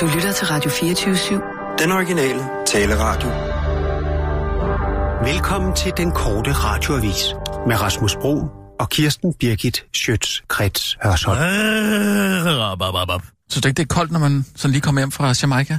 Du lytter til Radio 24-7. Den originale taleradio. Velkommen til den korte radioavis med Rasmus Bro og Kirsten Birgit Schøtz-Krets Hørsholm. Så det ikke det er koldt, når man sådan lige kommer hjem fra Jamaica?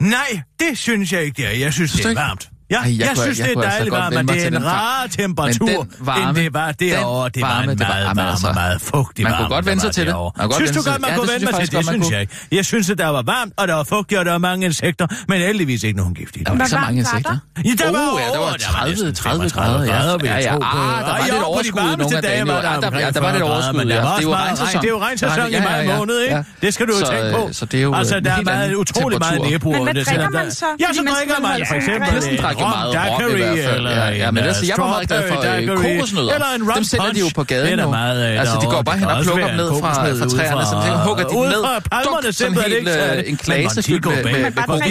Nej, det synes jeg ikke, det er. Jeg synes, Synes det du er ikke? varmt. Ja, Ej, jeg jeg, kunne- synes, jeg det kunne er altså dejligt godt varmt, men det er en den rar temperatur, varme- end det var derovre. Det var en det var- meget, meget, altså. meget fugtig Man kunne varme, godt der vende sig til det. Man kunne godt Synes du sig- godt, man Ja, kunne det vende jeg til det? faktisk godt, Det man synes jeg ikke. Jeg synes, at der var varmt, og der var fugtigt, og der var mange insekter, men heldigvis ikke nogen gift i det. Der var ikke så mange insekter. Ja, der var ja, der var over, der var 30, næsten 30 grader. 35 grader, vil Ja, jeg ja, tro på. ah, der var lidt overskud nogle af dagene. der Ja, ja, var lidt 40 overskud, det ja. var Det er jo meget regnsæson. regn. Det er jo regnsæson i Ja, maj ja, ja. måned, ikke? Ja. Det skal du jo tænke på. øh, det Altså, en der er meget utrolig meget nedbrud. Men hvad Det drikker man så? Ja, så man drikker man for sig eksempel rom meget rom i daiquiri, hvert fald. eller Ja, ja, en, men altså, jeg var meget glad for, strawberry øh, daiquiri, kokosnødder. Eller en rum Dem sælger de jo på gaden er der nu. meget af Altså, de går bare hen Der og plukker dem ned fra- fra træerne, så fra- hugger de ned. fra palmerne, simpelthen ikke øh, en klase fyldt med- med- de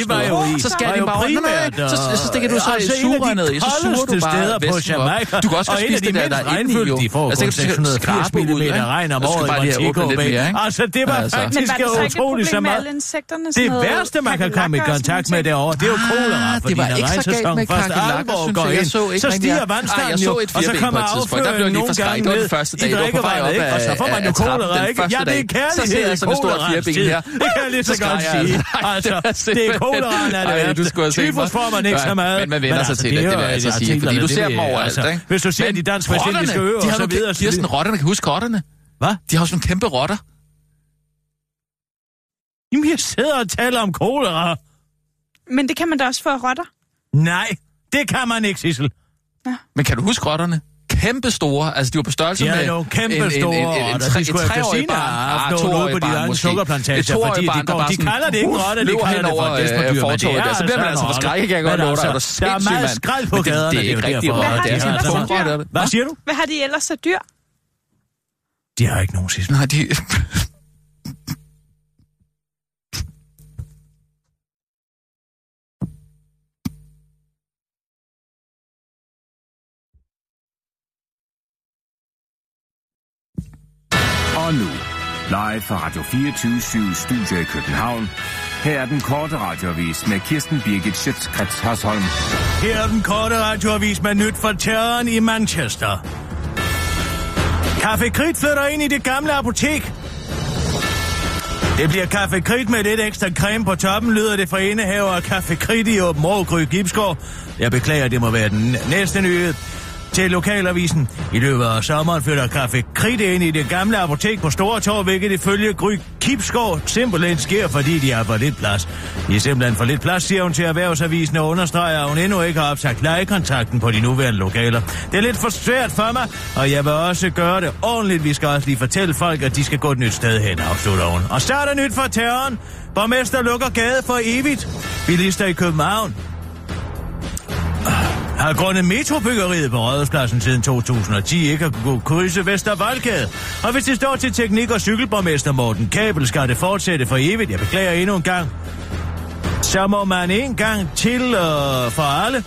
i- Så var de bare nej, så, så stikker du så altså, de sugerør ned i, så suger du bare steder på. Jamaica. Du kan også spise de det der, der er inde i, jo. de får Altså, kun det kan du 680 skrabe ud, mm ikke? regn om skal året i Montego? Altså, det var Altså. faktisk utroligt så meget. Det Sådan noget værste, man kan komme i kontakt sådan med noget? derovre, det er jo kolera, fordi det var når ikke så med først alvor går jeg. Jeg ind, så ikke så stiger vandstanden jo, så et og så kommer afføringen nogle gange ned den første i dag, vej drikkevandet, ikke? Og så af- får man jo af kolera, ikke? Ja, det er kærlighed jeg i sådan fireben tid. her. Det kan jeg lige så Så godt sige. altså. Det er er koleraen er det værste. Tyfus får man ikke så meget. men man vender sig til det, det vil er jeg jo altså sige, fordi du det ser dem jeg- overalt, altså, ikke? Hvis du ser de dansk vestindiske rotterne, øer de og har så videre. kæ- så Kirsten, videre. rotterne, kan huske rotterne? Hvad? De har også nogle kæmpe rotter. Jamen, jeg sidder og taler om kolera. Men det kan man da også få af rotter. Nej, det kan man ikke, Sissel. Men kan du huske rotterne? Kæmpe store, altså de var på størrelse De er med jo kæmpe en, en, store en, en, en, rotter. tre, De et skulle have treårig Christina barn, have haft ah, nogle ude på de måske. sukkerplantager, Et fordi de går- de kalder det ikke rotter, de kalder det for et øh, men det er så bliver man altså en forskrækket, kan jeg rotte. godt love dig. Er altså, der er meget mand? skrald på gaderne, Det er det er ikke derfor. rotter. Hvad Det er er siger du? Hvad har de ellers af dyr? De har ikke nogen Sissel. Nej, de... Og nu, live fra Radio 24 Studio i København. Her er den korte radiovis med Kirsten Birgit Schøtzgrads Hasholm. Her er den korte radiovis med nyt fra terroren i Manchester. Kaffe Krit flytter ind i det gamle apotek. Det bliver kaffe Krit med lidt ekstra creme på toppen, lyder det fra indehaver af kaffe Krit i Åben Ågry Gibsgård. Jeg beklager, det må være den næste nyhed. Til lokalavisen. I løbet af sommeren flytter Kaffe Krit ind i det gamle apotek på Stortorv, hvilket ifølge Gry Kipsgaard simpelthen sker, fordi de har for lidt plads. De er simpelthen for lidt plads, siger hun til Erhvervsavisen og understreger, at hun endnu ikke har opsagt lejekontrakten på de nuværende lokaler. Det er lidt for svært for mig, og jeg vil også gøre det ordentligt. Vi skal også lige fortælle folk, at de skal gå et nyt sted hen, afslutter hun. Og så er der nyt for terroren. Borgmester lukker gade for evigt. Bilister i København har grundet metrobyggeriet på Rådhuspladsen siden 2010 ikke har kunne krydse Vestervoldgade. Og hvis det står til teknik- og cykelborgmester Morten Kabel, skal det fortsætte for evigt. Jeg beklager endnu en gang. Så må man en gang til øh, for alle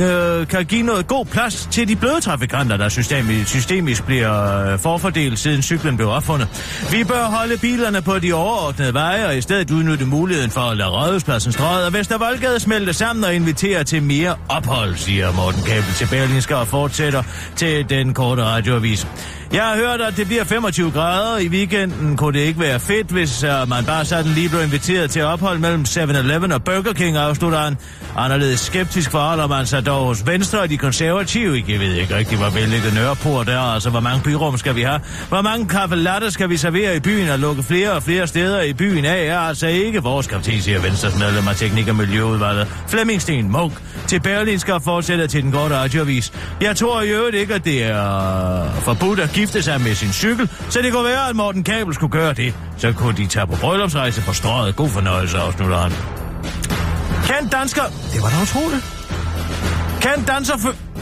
øh, kan give noget god plads til de bløde trafikanter, der systemisk, systemisk bliver øh, forfordelt, siden cyklen blev opfundet. Vi bør holde bilerne på de overordnede veje, og i stedet udnytte muligheden for at lade Rådhuspladsen strøget og Vestervoldgade smelte sammen og invitere til mere ophold, siger Morten Kabel til Berlingske og fortsætter til den korte radioavis. Jeg har hørt, at det bliver 25 grader i weekenden. Kunne det ikke være fedt, hvis uh, man bare sådan lige blev inviteret til ophold mellem 7-Eleven og Burger King, afslutter han. Anderledes skeptisk forholder man sig dog hos Venstre og de konservative. Jeg ved ikke rigtig, hvor vældig nørreport der altså hvor mange byrum skal vi have. Hvor mange kaffe latte skal vi servere i byen og lukke flere og flere steder i byen af, er altså ikke vores kap siger Venstres medlem af Teknik- og Miljøudvalget. Flemmingsten Munk til Berlin skal fortsætte til den korte radioavis. Jeg tror i øvrigt ikke, at det er forbudt at gifte sig med sin cykel, så det kunne være, at Morten Kabel skulle gøre det. Så kunne de tage på bryllupsrejse på strøget. God fornøjelse, afslutter han. Kendt dansker... Det var da utroligt. Kendt danser...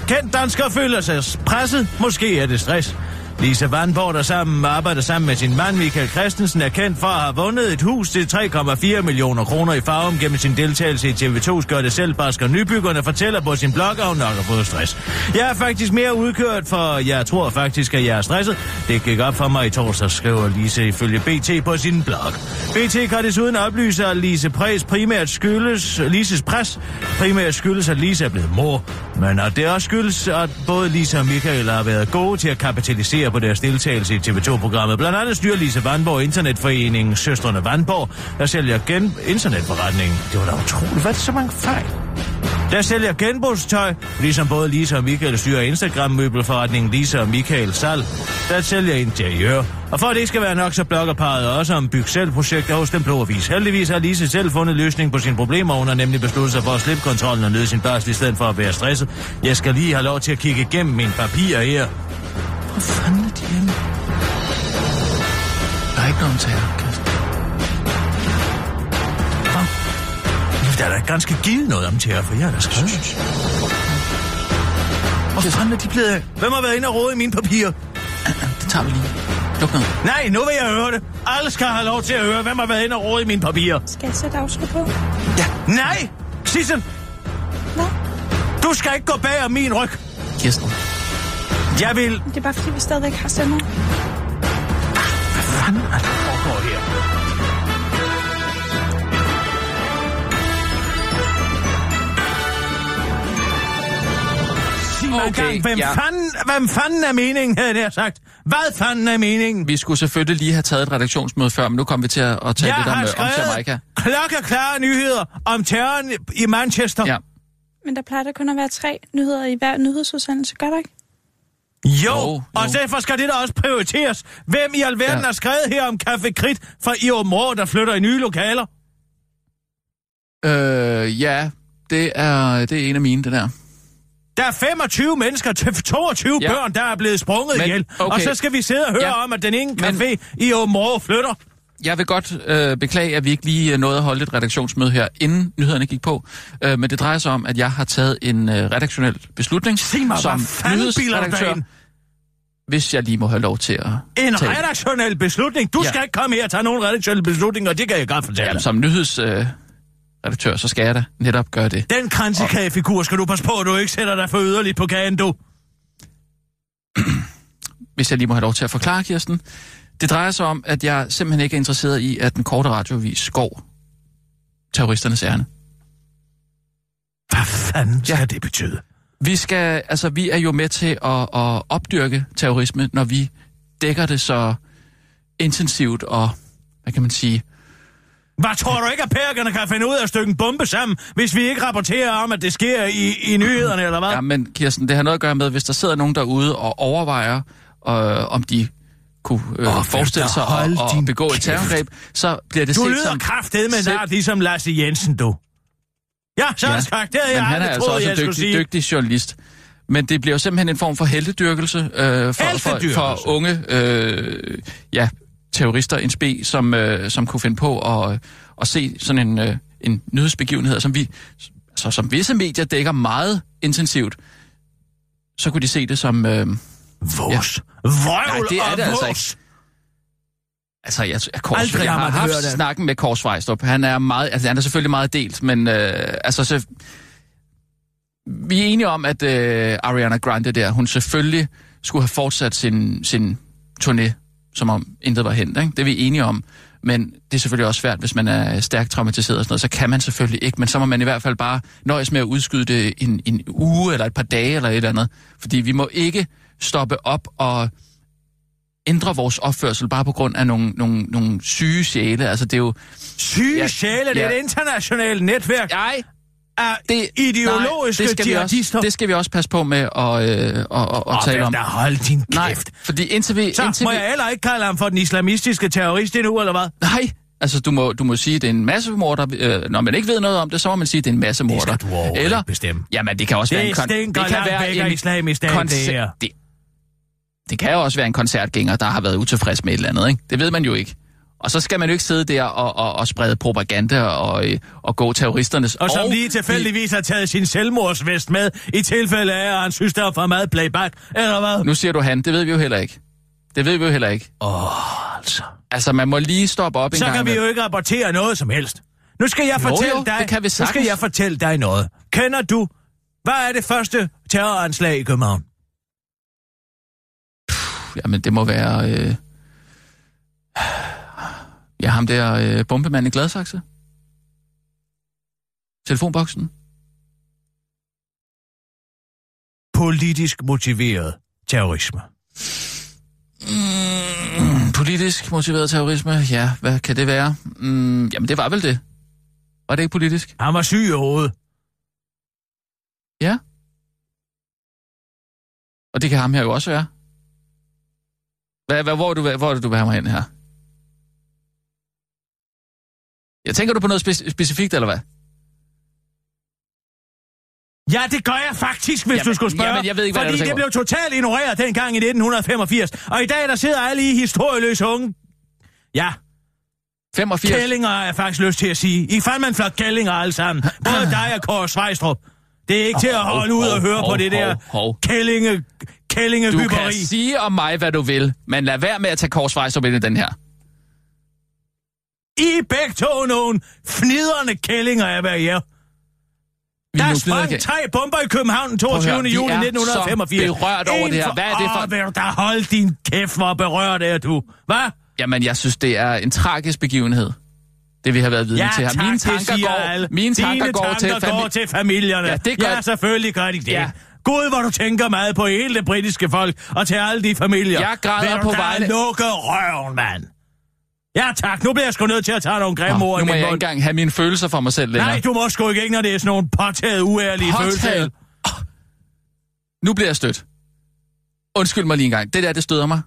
Kendt dansker føler sig presset. Måske er det stress. Lise Vandborg, der sammen arbejder sammen med sin mand Michael Christensen, er kendt for at have vundet et hus til 3,4 millioner kroner i farven gennem sin deltagelse i TV2's Gør det selv, Basker Nybyggerne fortæller på sin blog, at hun nok har fået stress. Jeg er faktisk mere udkørt, for jeg tror faktisk, at jeg er stresset. Det gik op for mig i torsdag, skriver Lise ifølge BT på sin blog. BT kan desuden oplyse, at Lise Præs primært skyldes, Lises pres primært skyldes, at Lise er blevet mor, men at det også skyldes, at både Lise og Michael har været gode til at kapitalisere på deres deltagelse i TV2-programmet. Blandt andet styrer Lise Vandborg Internetforeningen Søstrene Vandborg, der sælger gen internetforretningen. Det var da utroligt. Hvad er det så mange fejl? Der sælger genbrugstøj, ligesom både Lisa og Michael styrer Instagram-møbelforretningen Lisa og Michael Sal, der sælger interiør. Og for at det ikke skal være nok, så blogger parret også om byg selv projekter hos Den Blå Avis. Heldigvis har Lise selv fundet løsning på sine problemer. Hun har nemlig besluttet sig for at slippe kontrollen og nyde sin barsel i stedet for at være stresset. Jeg skal lige have lov til at kigge igennem mine papirer her. Hvor fanden er de henne? Der er ikke nogen Kirsten. Der er da ganske givet noget om terror, for jeg er da skrevet. Hvor fanden er de blevet af? Hvem har været inde og rode i mine papirer? Det tager vi lige. Luk ned. Nej, nu vil jeg høre det. Alle skal have lov til at høre, hvem har været inde og rode i mine papirer. Skal jeg sætte afslå på? Nej! Sissel, Nå, du skal ikke gå bag om min ryg. Kirsten. Jeg vil... det er bare fordi, vi stadigvæk har stemmer. Hvad fanden er der foregår her? Okay, gang, hvem, ja. fanden, hvem fanden er meningen, havde jeg sagt? Hvad fanden er meningen? Vi skulle selvfølgelig lige have taget et redaktionsmøde før, men nu kommer vi til at, at tale jeg lidt om, øh, om Jamaica. skrevet klokkeklare nyheder om terroren i Manchester. Ja. Men der plejer der kun at være tre nyheder i hver nyhedsudsendelse, gør der ikke? Jo, Jo, jo, og derfor skal det da også prioriteres. Hvem i alverden Ja. har skrevet her om Café Krit fra i Åbenrå, der flytter i nye lokaler? Øh, ja, det er, det er en af mine, det der. Der er 25 mennesker til 22 Ja. børn, der er blevet sprunget Men, ihjel. okay. Og så skal vi sidde og høre Ja. om, at den ene Men- café i Åbenrå flytter. Jeg vil godt øh, beklage, at vi ikke lige øh, nåede at holde et redaktionsmøde her, inden nyhederne gik på. Øh, men det drejer sig om, at jeg har taget en øh, redaktionel beslutning Sig mig, som nyhedsredaktør, hvis jeg lige må have lov til at En tale. redaktionel beslutning. Du Ja. skal ikke komme her og tage nogen redaktionelle beslutninger, det kan jeg godt fortælle. Jamen, som nyhedsredaktør, øh, redaktør, så skal jeg da netop gøre det. Den kransekagefigur skal du passe på, at du ikke sætter dig for yderligt på kagen, du. hvis jeg lige må have lov til at forklare, Kirsten. Det drejer sig om, at jeg simpelthen ikke er interesseret i, at den korte radiovis går terroristernes ærne. Hvad fanden skal Ja. det betyde? Vi skal, altså, vi er jo med til at, at opdyrke terrorisme, når vi dækker det så intensivt og, hvad kan man sige, Hvad tror du ikke, at pærkerne kan finde ud af at stykke en bombe sammen, hvis vi ikke rapporterer om, at det sker i, i nyhederne, eller hvad? Ja, men Kirsten, det har noget at gøre med, hvis der sidder nogen derude og overvejer, øh, om de kunne øh, oh, forestille sig at, begå et kæft. terrorangreb, så bliver det Du set lyder som... kraftedet med selv- nart, ligesom Lasse Jensen, du. Ja, så ja. sagt, det havde men jeg han er altså også en dygtig, dygtig journalist. Men det bliver jo simpelthen en form for heldedyrkelse øh, for, for, Heldedyrkelse? for unge øh, ja, terrorister, en spe, som, øh, som kunne finde på at, at se sådan en, øh, en nyhedsbegivenhed, som vi, altså, som visse medier dækker meget intensivt, så kunne de se det som... Øh, Vås. Vrøvl Nej, det er det altså vås. Altså, jeg, jeg, Kors, Aldrig jeg har har haft det. snakken med Kors Vejstrup. Han er, meget, altså, han er selvfølgelig meget delt, men øh, altså, så, vi er enige om, at øh, Ariana Grande der, hun selvfølgelig skulle have fortsat sin, sin turné, som om intet var hent. Ikke? Det er vi enige om. Men det er selvfølgelig også svært, hvis man er stærkt traumatiseret og sådan noget, så kan man selvfølgelig ikke, men så må man i hvert fald bare nøjes med at udskyde det en, en uge eller et par dage eller et eller andet. Fordi vi må ikke stoppe op og ændre vores opførsel bare på grund af nogle, nogle, nogle syge sjæle. Altså det er jo... Syge Ja, sjæle, det er ja. et internationalt netværk Nej, af det, ideologiske nej, det skal vi også, jihadister. Det skal vi også passe på med at, øh, at, at, at tale om. Da hold din Nej, kæft. fordi indtil vi... Så indtil må vi, jeg heller ikke kalde ham for den islamistiske terrorist endnu, eller hvad? Nej, altså du må, du må sige, at det er en massemorder. Øh, når man ikke ved noget om det, så må man sige, at det er en massemorder. Det skal du Eller, bestemme. Jamen, det kan også Det være en... kon- stinker langt væk af islamisk stat, det her. det, det kan jo også være en koncertgænger, der har været utilfreds med et eller andet, ikke? Det ved man jo ikke. Og så skal man jo ikke sidde der og, og, og sprede propaganda og, øh, og gå terroristernes... Og som lige tilfældigvis har taget sin selvmordsvest med, i tilfælde af, at han synes, der er for meget playback, eller hvad? Nu siger du han, det ved vi jo heller ikke. Det ved vi jo heller ikke. Åh, oh, altså. Altså, man må lige stoppe op en Så gang. kan vi imellem. jo ikke rapportere noget som helst. Nu skal jeg Jo, fortælle jo, dig... det kan vi nu skal sagtens. jeg fortælle dig noget. Kender du... Hvad er det første terroranslag i København? Jamen, det må være... Øh... Ja, ham der øh, bombemand i Gladsaxe. Telefonboksen. Politisk motiveret terrorisme. Mm, politisk motiveret terrorisme, ja, hvad kan det være? Mm, jamen, det var vel det. Var det ikke politisk? Han var syg i hovedet. Ja. Og det kan ham her jo også være. Hvad, hvad, hvor, er du, hvor er det, du vil have mig hen her? Jeg tænker du på noget spe- specifikt, eller hvad? Ja, det gør jeg faktisk, hvis Jamen, du skulle spørge. jamen, jeg ved ikke, hvad fordi det er, det blev totalt ignoreret dengang i 1985. Og i dag, der sidder alle i historieløse unge. Ja, 85? kællinger jeg faktisk lyst til at sige. I fandt man flot kællinger alle sammen. Både dig og Kåre Svejstrup. Det er ikke til at holde ud og hov, høre på hov, det der hov, hov. Kællinge, Du kan sige om mig, hvad du vil, men lad være med at tage korsvejs op i den her. I er begge to nogle fnidrende kællinger af hvad jer. Vi er Der sprang videre- tre bomber i København den 22. Prøv at høre, vi juli er 1985. så berørt over En det her. Hvad er det for- Åh, du da holde din kæft, hvor berørt er du. Hvad? Jamen, jeg synes, det er en tragisk begivenhed. Det vi har været vidne Ja, til her. tak, mine tanker går, alle. mine tanker Dine går tanker til går fami- til familierne. Ja, det gør- ja, selvfølgelig gør de det. Ja. Gud, hvor du tænker meget på hele det britiske folk og til alle de familier. Jeg græder Vil på vegne- lukke røven, mand. Ja, tak. Nu bliver jeg sgu nødt til at tage nogle grimme Nå, ord nu må jeg ikke engang have mine følelser for mig selv længere. Nej, du må sgu ikke, når det er sådan nogle påtaget, uærlige følelser. Påtaget. Nu bliver jeg stødt. Undskyld mig lige en gang. Det der, det støder mig.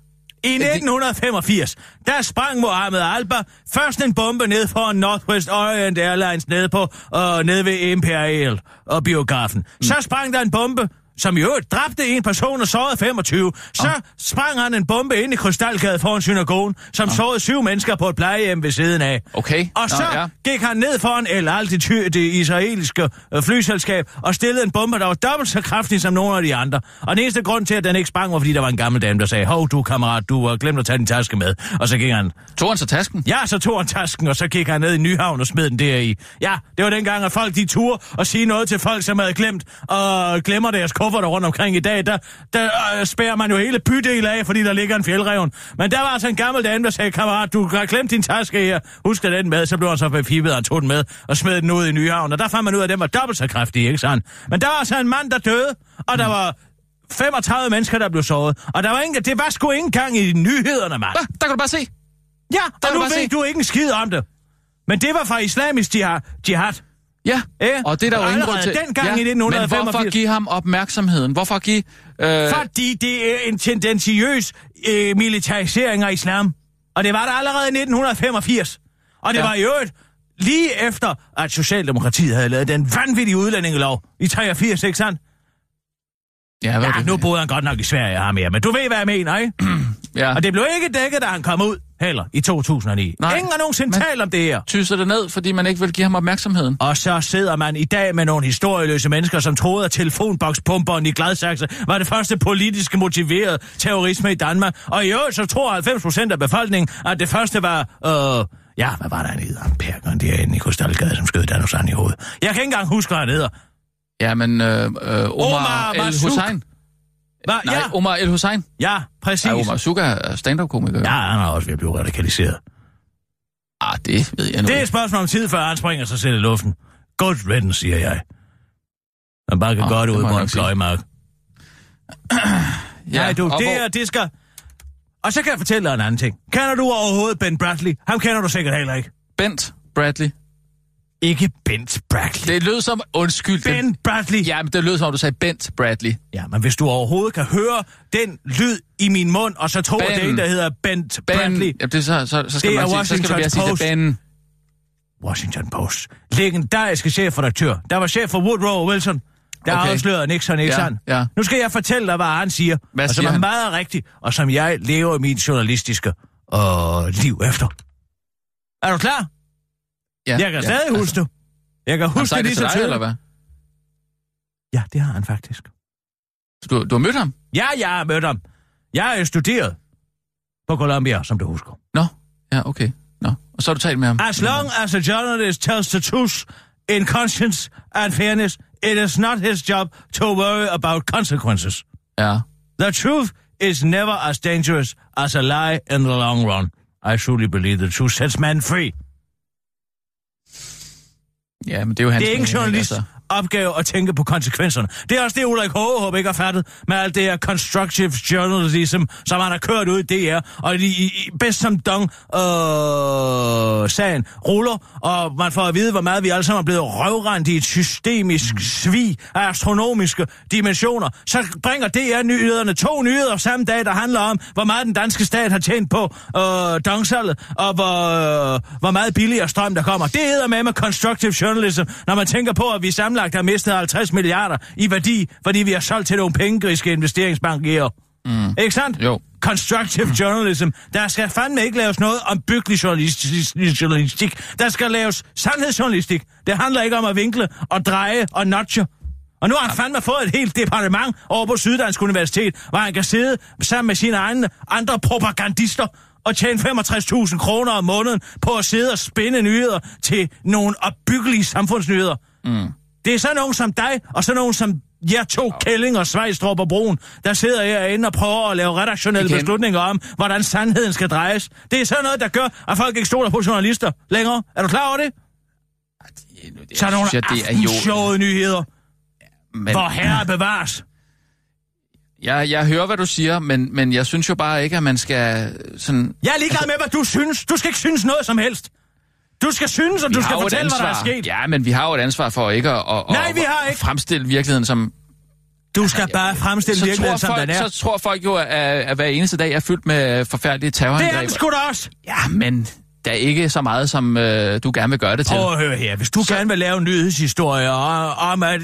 I 1985, der sprang Mohammed Alba først en bombe ned for Northwest Orient Airlines nede på og nede ved Imperial og biografen. Mm. Så sprang der en bombe, som i øvrigt dræbte en person og sårede 25. Så oh. sprang han en bombe ind i Krystalgade foran synagogen, som oh. sårede syv mennesker på et plejehjem ved siden af. Okay. Og så ja. gik han ned foran El Al, det, israelske øh, flyselskab, og stillede en bombe, der var dobbelt så kraftig som nogle af de andre. Og den eneste grund til, at den ikke sprang, var, fordi der var en gammel dame, der sagde, hov du kammerat, du har glemt at tage din taske med. Og så gik han, Tog han så tasken? ja, så tog han tasken, og så gik han ned i Nyhavn og smed den deri. Ja, det var dengang, at folk de turde og sige noget til folk, som havde glemt, og glemmer deres kufferter rundt omkring i dag. Der, der øh, spærer man jo hele bydel af, fordi der ligger en fjeldreven. Men der var altså en gammel dame, der sagde, kammerat, du har glemt din taske her. Husk den med. Så blev han så befibet, og tog den med og smed den ud i Nyhavn. Og der fandt man ud af, at den var dobbelt så kraftig, ikke sandt? Men der var altså en mand, der døde, og der var 35 mennesker, der blev såret. Og der var ingen, det var sgu ikke engang i nyhederne, mand. Ah, der kan du bare se. Ja, kan og nu ved se. du ikke en skid om det. Men det var fra islamisk jihad. jihad. Ja, Ja, og det er der jo ingen grund til. dengang ja, i 1985. Men hvorfor give ham opmærksomheden? Hvorfor give... Øh, Fordi det er en tendentiøs øh, militarisering af islam. Og det var der allerede i 1985. Og det Ja. var i øvrigt lige efter, at Socialdemokratiet havde lavet den vanvittige udlændingelov i 83, ikke sandt? ja, hvad Ja, det? nu boede han godt nok i Sverige, ham her, men du ved, hvad jeg mener, ikke? ja. Og det blev ikke dækket, da han kom ud, heller, i 2009. Nej, Ingen har nogensinde men- talt om det her. Tyser det ned, fordi man ikke vil give ham opmærksomheden. Og så sidder man i dag med nogle historieløse mennesker, som troede, at telefonbokspumperen i Gladsaxe var det første politisk motiveret terrorisme i Danmark. Og i øvrigt så tror 90 procent af befolkningen, at det første var... Øh, ja, hvad var der han hedder? Perkeren derinde i Krystalgade, som skød Danus i hovedet. Jeg kan ikke engang huske, hvad han hedder. Ja, men øh, øh, Omar, Omar El. Hussein. Hva? Nej, Ja, Omar El Hussein. ja, præcis. Ja, Omar Suga er stand-up-komiker. Ja, han er også ved at blive radikaliseret. Ah, det ved jeg nu Det er et spørgsmål om tid, før han springer sig selv i luften. Godt redden, siger jeg. Man bare kan Nå, godt ud mod en pløjemark. Ja, Nej, du, det, er, det skal... Og så kan jeg fortælle dig en anden ting. Kender du overhovedet Ben Bradley? Ham kender du sikkert heller ikke. Bent Bradley. Ikke Bent Bradley. Det lød som... Undskyld. det- Ben Bradley. Ja, men det lød som om, du sagde Bent Bradley. ja, men hvis du overhovedet kan høre den lyd i min mund, og så tror, at det er Ben. en, der hedder Bent Ben, Bradley. ja, det er så, så, så skal Det er nok sige, så skal du Washington være sige Post. det Ben. Washington Post. Legendariske chefredaktør. Der var chef for Woodrow Wilson. Der Okay. afslørede Nixon, ikke Ja, sandt? ja. Nu skal jeg fortælle dig, hvad han siger. Hvad og som siger er han? meget rigtigt, og som jeg lever mit journalistiske øh, liv efter. Er du klar? Ja, Jeg kan ja, stadig huske det. Jeg kan huske det lige så dig, eller tydeligt. hvad? Ja, det har han faktisk. Så Du, du har mødt ham? Ja, jeg har mødt ham. Jeg er studeret. på Columbia, som du husker. Nå, ja, okay. Nå. Og så har du talt med ham? As long as a journalist tells the truth in conscience and fairness, it is not his job to worry about consequences. Ja. The truth is never as dangerous as a lie in the long run. I truly believe the truth sets man free. Ja, men det er jo hans Det er ikke journalist altså opgave at tænke på konsekvenserne. Det er også det, Ulrik Håhåb ikke har fattet med alt det her constructive journalism, som han har kørt ud i DR, og de, i, i, bedst som dong øh, sagen ruller, og man får at vide, hvor meget vi alle sammen er blevet røvrendt i et systemisk svig af astronomiske dimensioner. Så bringer DR-nyhederne to nyheder samme dag, der handler om, hvor meget den danske stat har tjent på øh, dongsalget, og hvor, øh, hvor meget billigere strøm der kommer. Det hedder med med constructive journalism, når man tænker på, at vi sammenlagt har mistet 50 milliarder i værdi, fordi vi har solgt til nogle pengegriske investeringsbanker. Mm. Ikke sandt? Jo. Constructive journalism. Der skal fandme ikke laves noget om byggelig journalistik. journalistik. Der skal laves sandhedsjournalistik. Det handler ikke om at vinkle og dreje og notche. Og nu har han fandme fået et helt departement over på Syddansk Universitet, hvor han kan sidde sammen med sine egne andre propagandister og tjene 65.000 kroner om måneden på at sidde og spænde nyheder til nogle opbyggelige samfundsnyheder. Mm. Det er sådan nogen som dig, og sådan nogen som jer to kælling og Svejstrup og Broen, der sidder herinde og prøver at lave redaktionelle Igen. beslutninger om, hvordan sandheden skal drejes. Det er sådan noget, der gør, at folk ikke stoler på journalister længere. Er du klar over det? Så er nogle jeg, det er nyheder, Men, hvor herre bevares. jeg, jeg hører, hvad du siger, men, men jeg synes jo bare ikke, at man skal sådan... Jeg er ligeglad med, hvad du synes. Du skal ikke synes noget som helst. Du skal synes, og Vi du skal fortælle, hvad der er ansvar. sket. Ja, men vi har jo et ansvar for ikke at, at, Nej, at, vi har at ikke. fremstille virkeligheden som... Du skal bare fremstille Så tror, virkeligheden, som den folk, er. så tror folk jo, at, at hver eneste dag er fyldt med forfærdelige Det er terrorangreb. den sgu da også. Ja, men der er ikke så meget, som øh, du gerne vil gøre det til. Prøv at høre her. Hvis du så... gerne vil lave en nyhedshistorie om, at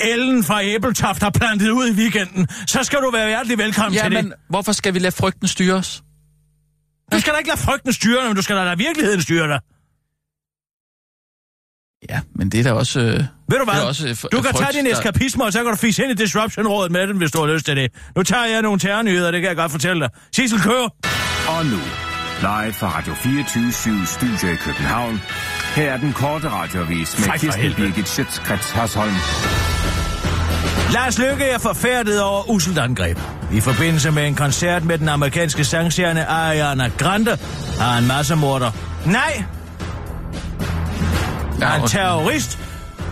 Ellen fra Æbeltoft har plantet ud i weekenden, så skal du være hjertelig velkommen ja, til men det. hvorfor skal vi lade frygten styre os? Du skal da ikke lade frygten styre dig, men du skal da lade virkeligheden styre dig. Ja, men det er da også... Øh, Ved du Det hvad? er også, øh, du kan frygt, tage din der- eskapisme, og så kan du fise ind i Disruption-rådet med den, hvis du har lyst til det. Nu tager jeg nogle terrornyheder, det kan jeg godt fortælle dig. Sissel kører. Og nu, live fra Radio 24 Studio i København. Her er den korte radiovis med Kirsten. Birgit Schøtzgrads Hasholm. Lars Løkke er forfærdet over uselt angreb. I forbindelse med en koncert med den amerikanske sangstjerne Ariana Grande har en massemorder. Nej, Er en terrorist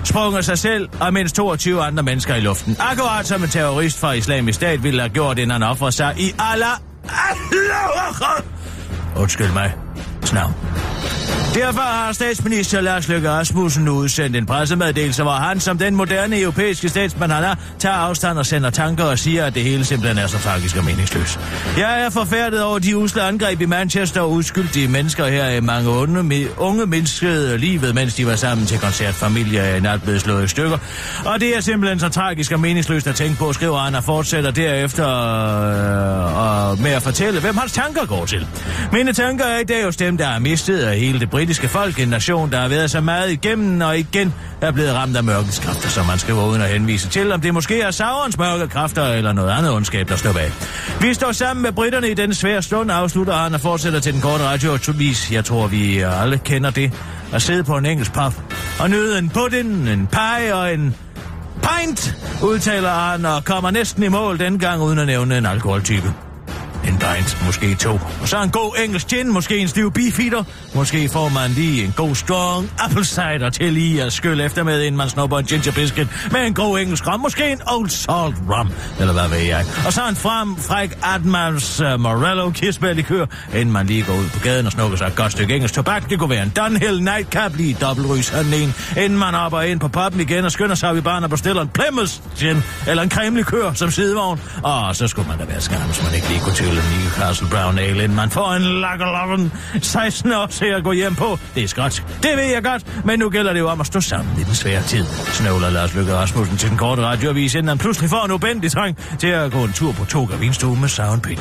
sprunget sig selv og mindst 22 andre mennesker i luften. Akkurat som en terrorist fra islamisk stat ville have gjort, inden han offrede sig i Allah. Allah. Undskyld mig. Snavn. Derfor har statsminister Lars Løkke Rasmussen nu udsendt en pressemeddelelse, hvor han som den moderne europæiske statsmand han er, tager afstand og sender tanker og siger, at det hele simpelthen er så tragisk og meningsløst. Jeg er forfærdet over de usle angreb i Manchester og uskyldige mennesker her i mange unge, unge mennesker livet, mens de var sammen til koncert. Familie er i nat blevet slået i stykker. Og det er simpelthen så tragisk og meningsløst at tænke på, skriver han og fortsætter derefter øh, og med at fortælle, hvem hans tanker går til. Mine tanker er i dag hos dem, der er mistet af hele det britiske folk, en nation, der har været så meget igennem og igen er blevet ramt af mørkets kræfter, som man skal uden at henvise til, om det måske er Saurons mørke kræfter eller noget andet ondskab, der står bag. Vi står sammen med britterne i den svære stund, afslutter han og fortsætter til den korte radiovis. Jeg tror, vi alle kender det. At sidde på en engelsk pub og nyde en pudding, en pie og en pint, udtaler han og kommer næsten i mål den gang uden at nævne en alkoholtype. En pint, måske to. Og så en god engelsk gin, måske en stiv beefeater. Måske får man lige en god strong apple cider til lige at skylle efter med, inden man snupper en ginger biscuit med en god engelsk rom. Måske en old salt rum, eller hvad ved jeg. Og så en frem, fræk Admals uh, øh, Morello kirsebærlikør, inden man lige går ud på gaden og snukker sig et godt stykke engelsk tobak. Det kunne være en Dunhill Nightcap, lige dobbeltrys sådan en, inden man hopper ind på pubben igen og skynder sig op i barn og bestiller en Plymouth gin, eller en kremlikør som sidevogn. Og så skulle man da være skam, hvis man ikke lige kunne til en Newcastle Brown Ale, inden man får en Lagerloven 16 år til at gå hjem på. Det er skotsk. Det ved jeg godt, men nu gælder det jo om at stå sammen i den svære tid. Snøvler Lars Løkke Rasmussen til den korte radioavis, inden han pludselig får en ubendig trang til at gå en tur på Togavinstue med Soundpin.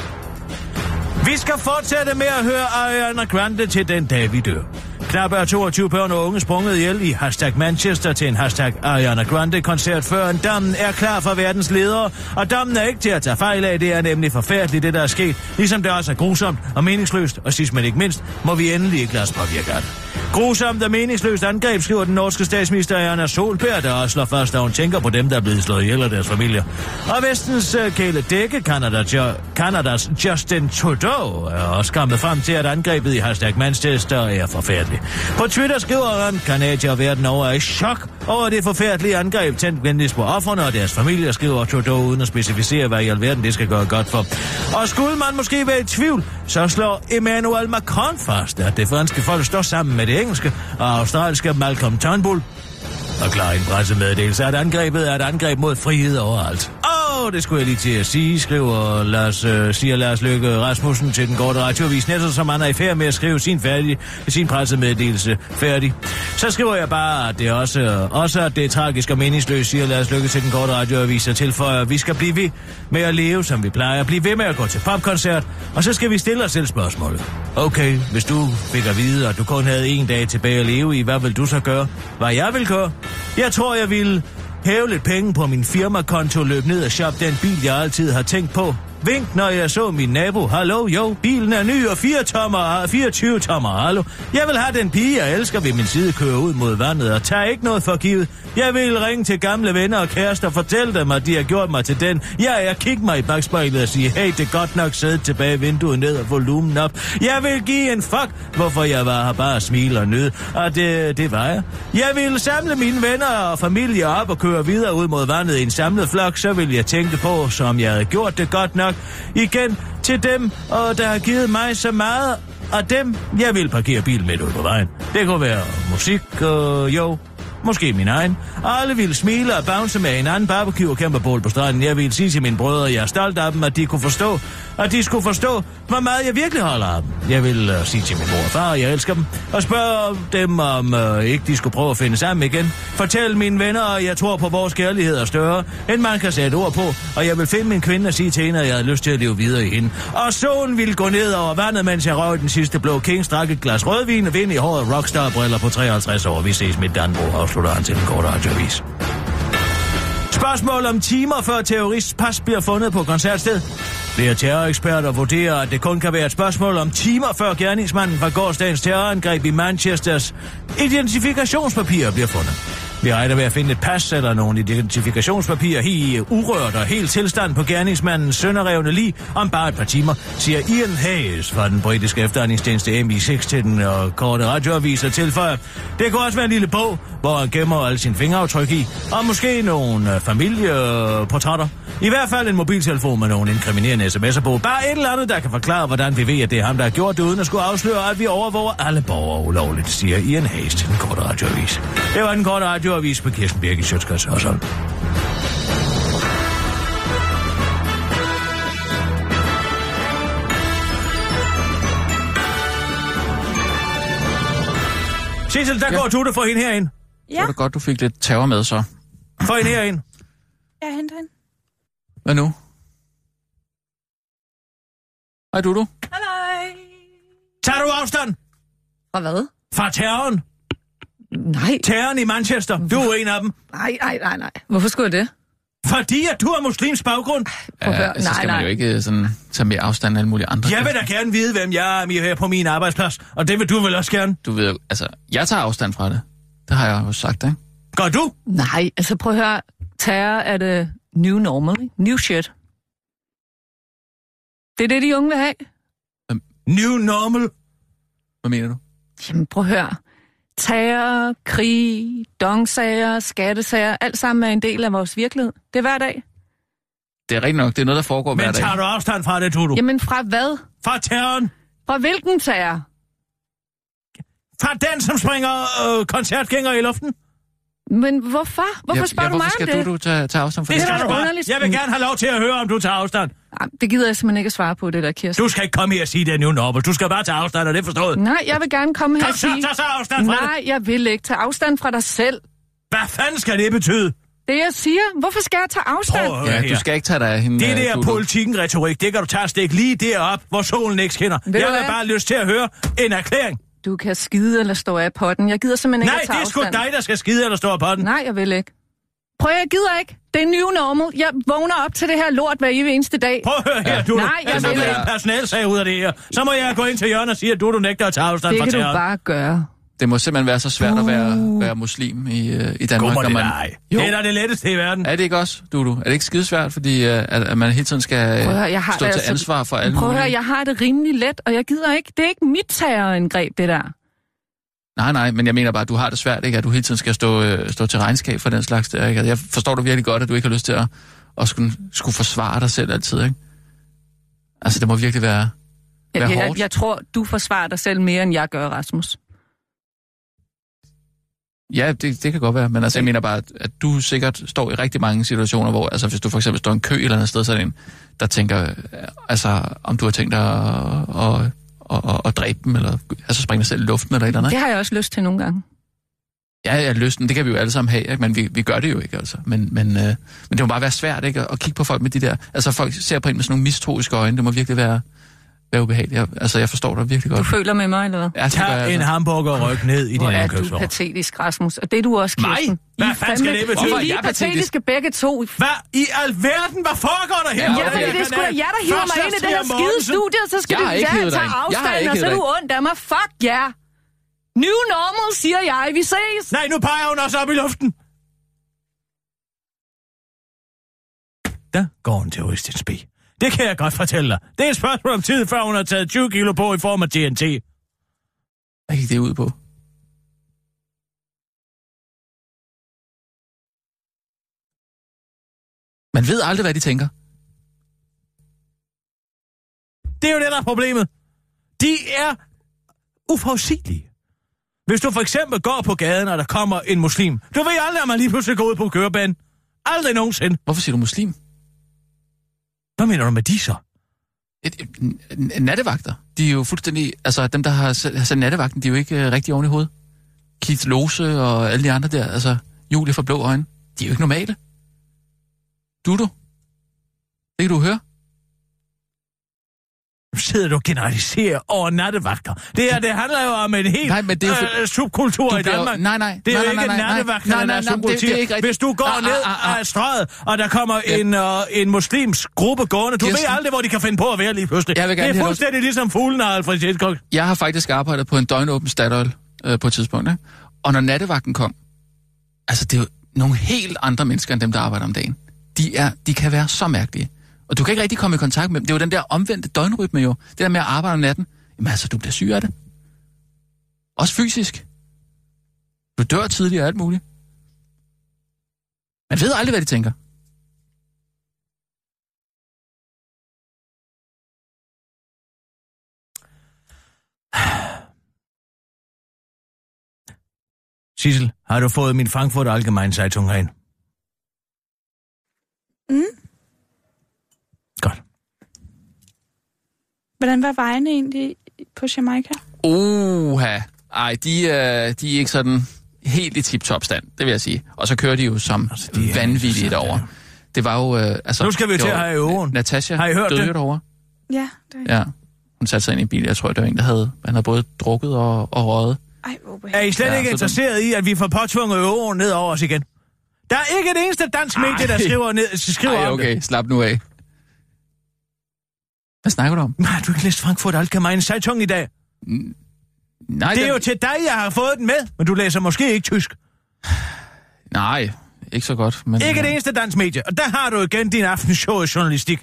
Vi skal fortsætte med at høre Ariana Grande til den dag, vi dør. Knap er 22 børn og unge sprunget ihjel i hashtag Manchester til en hashtag Ariana Grande-koncert, før en dammen er klar for verdens ledere. Og dammen er ikke til at tage fejl af, det er nemlig forfærdeligt, det der er sket. Ligesom det også er grusomt og meningsløst, og sidst men ikke mindst, må vi endelig ikke lade os påvirke af det. Grusomt og meningsløst angreb, skriver den norske statsminister Erna Solberg, der også slår fast, at hun tænker på dem, der er blevet slået ihjel af deres familier. Og vestens uh, kæle dække, Canada, jo, Canadas Justin Trudeau, er også kommet frem til, at angrebet i hashtag Manchester er forfærdeligt. På Twitter skriver han, kanadier verden over er i chok over det forfærdelige angreb, tændt venligst på offerne og deres familier, skriver Trudeau, uden at specificere, hvad i alverden det skal gøre godt for. Og skulle man måske være i tvivl, så slår Emmanuel Macron fast, at det franske folk står sammen med det engelske og australske Malcolm Turnbull og klar en pressemeddelelse, at angrebet er et angreb mod frihed overalt. Åh, det skulle jeg lige til at sige, skriver Lars, øh, siger Lars Løkke Rasmussen til den korte radioavis, netop som han er i færd med at skrive sin, færdig, sin pressemeddelelse færdig. Så skriver jeg bare, at det også, også at det er tragisk og meningsløst, siger Lars Løkke til den korte radioavis, og tilføjer, at vi skal blive ved med at leve, som vi plejer, blive ved med at gå til popkoncert, og så skal vi stille os selv spørgsmålet. Okay, hvis du fik at vide, at du kun havde en dag tilbage at leve i, hvad vil du så gøre? Hvad jeg vil gøre? Jeg tror, jeg vil hæve lidt penge på min firmakonto, løb ned og shop den bil, jeg altid har tænkt på. Vink, når jeg så min nabo. Hallo, jo, bilen er ny og 4 tommer, ah, 24 tommer, hallo. Jeg vil have den pige, jeg elsker ved min side, køre ud mod vandet og tage ikke noget for givet. Jeg vil ringe til gamle venner og kærester og fortælle dem, at de har gjort mig til den. Jeg er kigge mig i bagspejlet og sige, hey, det er godt nok sidde tilbage, vinduet ned og volumen op. Jeg vil give en fuck, hvorfor jeg var her bare smil og nød. Og det, det var jeg. Jeg vil samle mine venner og familie op og køre videre ud mod vandet i en samlet flok, så vil jeg tænke på, som jeg havde gjort det godt nok. Igen til dem, og der har givet mig så meget, og dem, jeg vil parkere bilen midt ud på vejen. Det kunne være musik, og jo, Måske min egen. Alle ville smile og bounce med en anden barbecue og kæmpe bål på stranden. Jeg ville sige til mine brødre, at jeg er stolt af dem, at de kunne forstå, at de skulle forstå, hvor meget jeg virkelig holder af dem. Jeg vil uh, sige til min mor og far, at jeg elsker dem, og spørge dem, om uh, ikke de skulle prøve at finde sammen igen. Fortæl mine venner, at jeg tror på, vores kærlighed er større, end man kan sætte ord på, og jeg vil finde min kvinde og sige til hende, at jeg har lyst til at leve videre i hende. Og solen ville gå ned over vandet, mens jeg røg den sidste blå king, strak et glas rødvin og vind i håret rockstar-briller på 53 år. Vi ses med Danbo, afslutter han til den korte radioavis. Spørgsmål om timer før terrorists pas bliver fundet på koncertsted. Flere terroreksperter vurderer, at det kun kan være et spørgsmål om timer før gerningsmanden fra gårdsdagens terrorangreb i Manchesters identifikationspapirer bliver fundet. Vi regner med at finde et pas eller nogle identifikationspapirer i øh, urørt og helt tilstand på gerningsmandens sønderrevne lige om bare et par timer, siger Ian Hayes fra den britiske efterretningstjeneste MI6 til den og korte radioavis og tilføjer. Det kunne også være en lille bog, hvor han gemmer alle sine fingeraftryk i, og måske nogle øh, familieportrætter. I hvert fald en mobiltelefon med nogle inkriminerende sms'er på. Bare et eller andet, der kan forklare, hvordan vi ved, at det er ham, der har gjort det, uden at skulle afsløre, at vi overvåger alle borgere ulovligt, siger Ian Hayes til den korte radioavis. Det var den korte radioavis på Kirsten Birgit Sjøtskreds Hørsholm. Sissel, der ja. Ja. går du det for hende herind. Det var da godt, du fik lidt terror med så. For hende herind. Jeg henter hende. Hvad nu? Hej, du du. Halløj. Tager du afstand Fra hvad? fra terroren? Nej, Terroren i Manchester. Du er en af dem. nej, nej, nej, nej. Hvorfor skulle jeg det? Fordi at du har muslims baggrund. Høre. så Nej, skal man nej. jo ikke øh, sådan, tage mere afstand end alle mulige andre. Jeg vil da gerne vide, hvem jeg er her på min arbejdsplads. Og det vil du vel også gerne. Du ved altså, jeg tager afstand fra det. Det har jeg jo sagt, ikke? Gør du? Nej, altså prøv at høre. Terror er det new normal. New shit. Det er det, de unge vil have. New normal. Hvad mener du? Jamen prøv at høre. Terror, krig, dongsager, skattesager, alt sammen er en del af vores virkelighed. Det er hver dag. Det er rigtigt nok, det er noget, der foregår hver Men dag. tager du afstand fra det, Tudu? Jamen fra hvad? Fra terroren? Fra hvilken terror? Fra den, som springer øh, koncertgænger i luften? Men hvorfor? Hvorfor ja, spørger ja, du mig hvorfor skal det? du, du tage, tage afstand fra Det det? skal du underligt. Jeg vil gerne have lov til at høre, om du tager afstand. Ej, det gider jeg simpelthen ikke at svare på, det der, Kirsten. Du skal ikke komme her og sige, det er new normal. Du skal bare tage afstand, og det er forstået. Nej, jeg vil gerne komme her Kom og så, sige... tag så afstand fra det. Nej, jeg vil ikke tage afstand fra dig selv. Hvad fanden skal det betyde? Det jeg siger, hvorfor skal jeg tage afstand? Prøv Ja, her. du skal ikke tage dig af hende. Det øh, der Dudu. politikken retorik, det kan du tage og stikke lige derop, hvor solen ikke skinner. du Jeg har bare lyst til at høre en erklæring. Du kan skide eller stå af potten. Jeg gider simpelthen Nej, ikke tage det er sgu afstand. dig, der skal skide eller stå på den. Nej, jeg vil ikke. Prøv, jeg gider ikke. Det er new normal. Jeg vågner op til det her lort hver evig eneste dag. Prøv at høre her, du. Nej, jeg der vil ikke. en personalsag ud af det her, så må jeg gå ind til Jørgen og sige, at du, du nægter at tage afstand Det fra kan du bare gøre. Det må simpelthen være så svært at være, være muslim i, øh, i Danmark. Når det man, dig. Jo. Det er da det letteste i verden. Er det ikke også, Dudu? Er det ikke skidesvært, fordi øh, at, at man hele tiden skal Prøv at høre, jeg har stå det til altså- ansvar for alle Prøv at høre, jeg har det rimelig let, og jeg gider ikke. Det er ikke mit terrorangreb, det der. Nej, nej, men jeg mener bare, at du har det svært, ikke? At du hele tiden skal stå, øh, stå til regnskab for den slags der, ikke? Altså, Jeg forstår du virkelig godt, at du ikke har lyst til at, at skulle, skulle forsvare dig selv altid, ikke? Altså, det må virkelig være... Jeg, Være jeg, hårdt. jeg tror, du forsvarer dig selv mere, end jeg gør, Rasmus. Ja, det, det kan godt være, men altså, jeg mener bare, at, du sikkert står i rigtig mange situationer, hvor, altså, hvis du for eksempel står i en kø et eller andet sted, så er der en, der tænker, øh, altså, om du har tænkt dig at, at, at, at, at dræbe dem, eller altså springe dig selv i luften, eller et eller andet. Det har jeg også lyst til nogle gange. Ja, ja, lysten, det kan vi jo alle sammen have, ikke? men vi, vi gør det jo ikke, altså. Men, men, øh, men det må bare være svært, ikke? At, at kigge på folk med de der... Altså, folk ser på en med sådan nogle mistroiske øjne. Det må virkelig være, være ubehageligt. Jeg, altså, jeg forstår dig virkelig Du godt. føler med mig, eller hvad? Ja, Tag en altså. hamburger og ryk ned i din Hvor er du indkøbsvogn. patetisk, Rasmus. Og det er du også? Kirsten. Hvad I fanden skal det betyde? Hvorfor er lige jeg patetisk? patetiske begge to. Hvad i alverden? Hvad foregår der her? Ja, Ja, det er sgu da jer, der hiver mig ind i det her skide studie, og så skal Jeg du dig tage afstand, og så er du ondt af mig. Fuck ja! New normal, siger jeg. Vi ses! Nej, nu peger hun også op i luften. Der går en terrorist i spe. Det kan jeg godt fortælle dig. Det er et spørgsmål om tid, før hun har taget 20 kilo på i form af TNT. Hvad gik det ud på? Man ved aldrig, hvad de tænker. Det er jo det, der er problemet. De er uforudsigelige. Hvis du for eksempel går på gaden, og der kommer en muslim, du ved aldrig, om man lige pludselig går ud på kørebanen. Aldrig nogensinde. Hvorfor siger du muslim? Hvad mener du med de så? Et, et, et, nattevagter. De er jo fuldstændig... Altså, dem, der har sat, har sat nattevagten, de er jo ikke øh, rigtig oven i hovedet. Keith Lose og alle de andre der, altså Julie fra Blå Øjne, de er jo ikke normale. Du du? Det kan du høre. Nu sidder du og generaliserer over nattevagter. Det her, det handler jo om en helt Nej, men det er jo øh, subkultur i jo- Danmark. nej, nej, Det er nej, jo ikke nej, nej, nattevagter, nej, der nej, er nej, det- det er subkultur. Hvis du går Ah, ned ah, ah, af strøget, og der kommer en, uh, en muslimsk gruppe gående, du ved Kirsten. aldrig, hvor de kan finde på at være lige pludselig. Jeg vil gerne det have er fuldstændig ligesom fuglen og Alfred Hitchcock. Jeg har faktisk arbejdet på en døgnåben Statoil øh, på et tidspunkt, ikke? Og når nattevagten kom, altså det er jo nogle helt andre mennesker, end dem, der arbejder om dagen. De, er, de kan være så mærkelige. Og du kan ikke rigtig komme i kontakt med dem. Det er jo den der omvendte døgnrytme jo. Det der med at arbejde om natten. Jamen altså, du bliver syg af det. Også fysisk. Du dør tidligere og alt muligt. Man ved aldrig, hvad de tænker. Sissel, har du fået min Frankfurt Allgemeine Zeitung herind? Mm. Godt. Hvordan var vejene egentlig på Jamaica? Oha. Ej, de, øh, de er ikke sådan helt i tip-top stand, det vil jeg sige. Og så kører de jo som Altså, de er vanvittige derovre. Det var jo... Øh, altså, Nu skal vi til at have euroen. Natasha Har I hørt døde det? derovre. Ja, det Ja. Hun satte sig ind i en bil. Jeg tror, det var en, der havde, han havde både drukket og, og røget. Ej, hvor Er. I slet Ja, ikke interesseret i, at vi får påtvunget euroen ned over os igen? Der er ikke et eneste dansk medie, der skriver, ned, skriver Ej, om det. okay, slap nu af. Hvad snakker du om? Nej, har du ikke læst Frankfurt Allgemeine Zeitung i dag? Nej, Det er den- jo til dig, jeg har fået den med, men du læser måske ikke tysk. Nej, ikke så godt. Men, Ikke det eneste dansk medie. Og der har du igen din aftenshow i journalistik.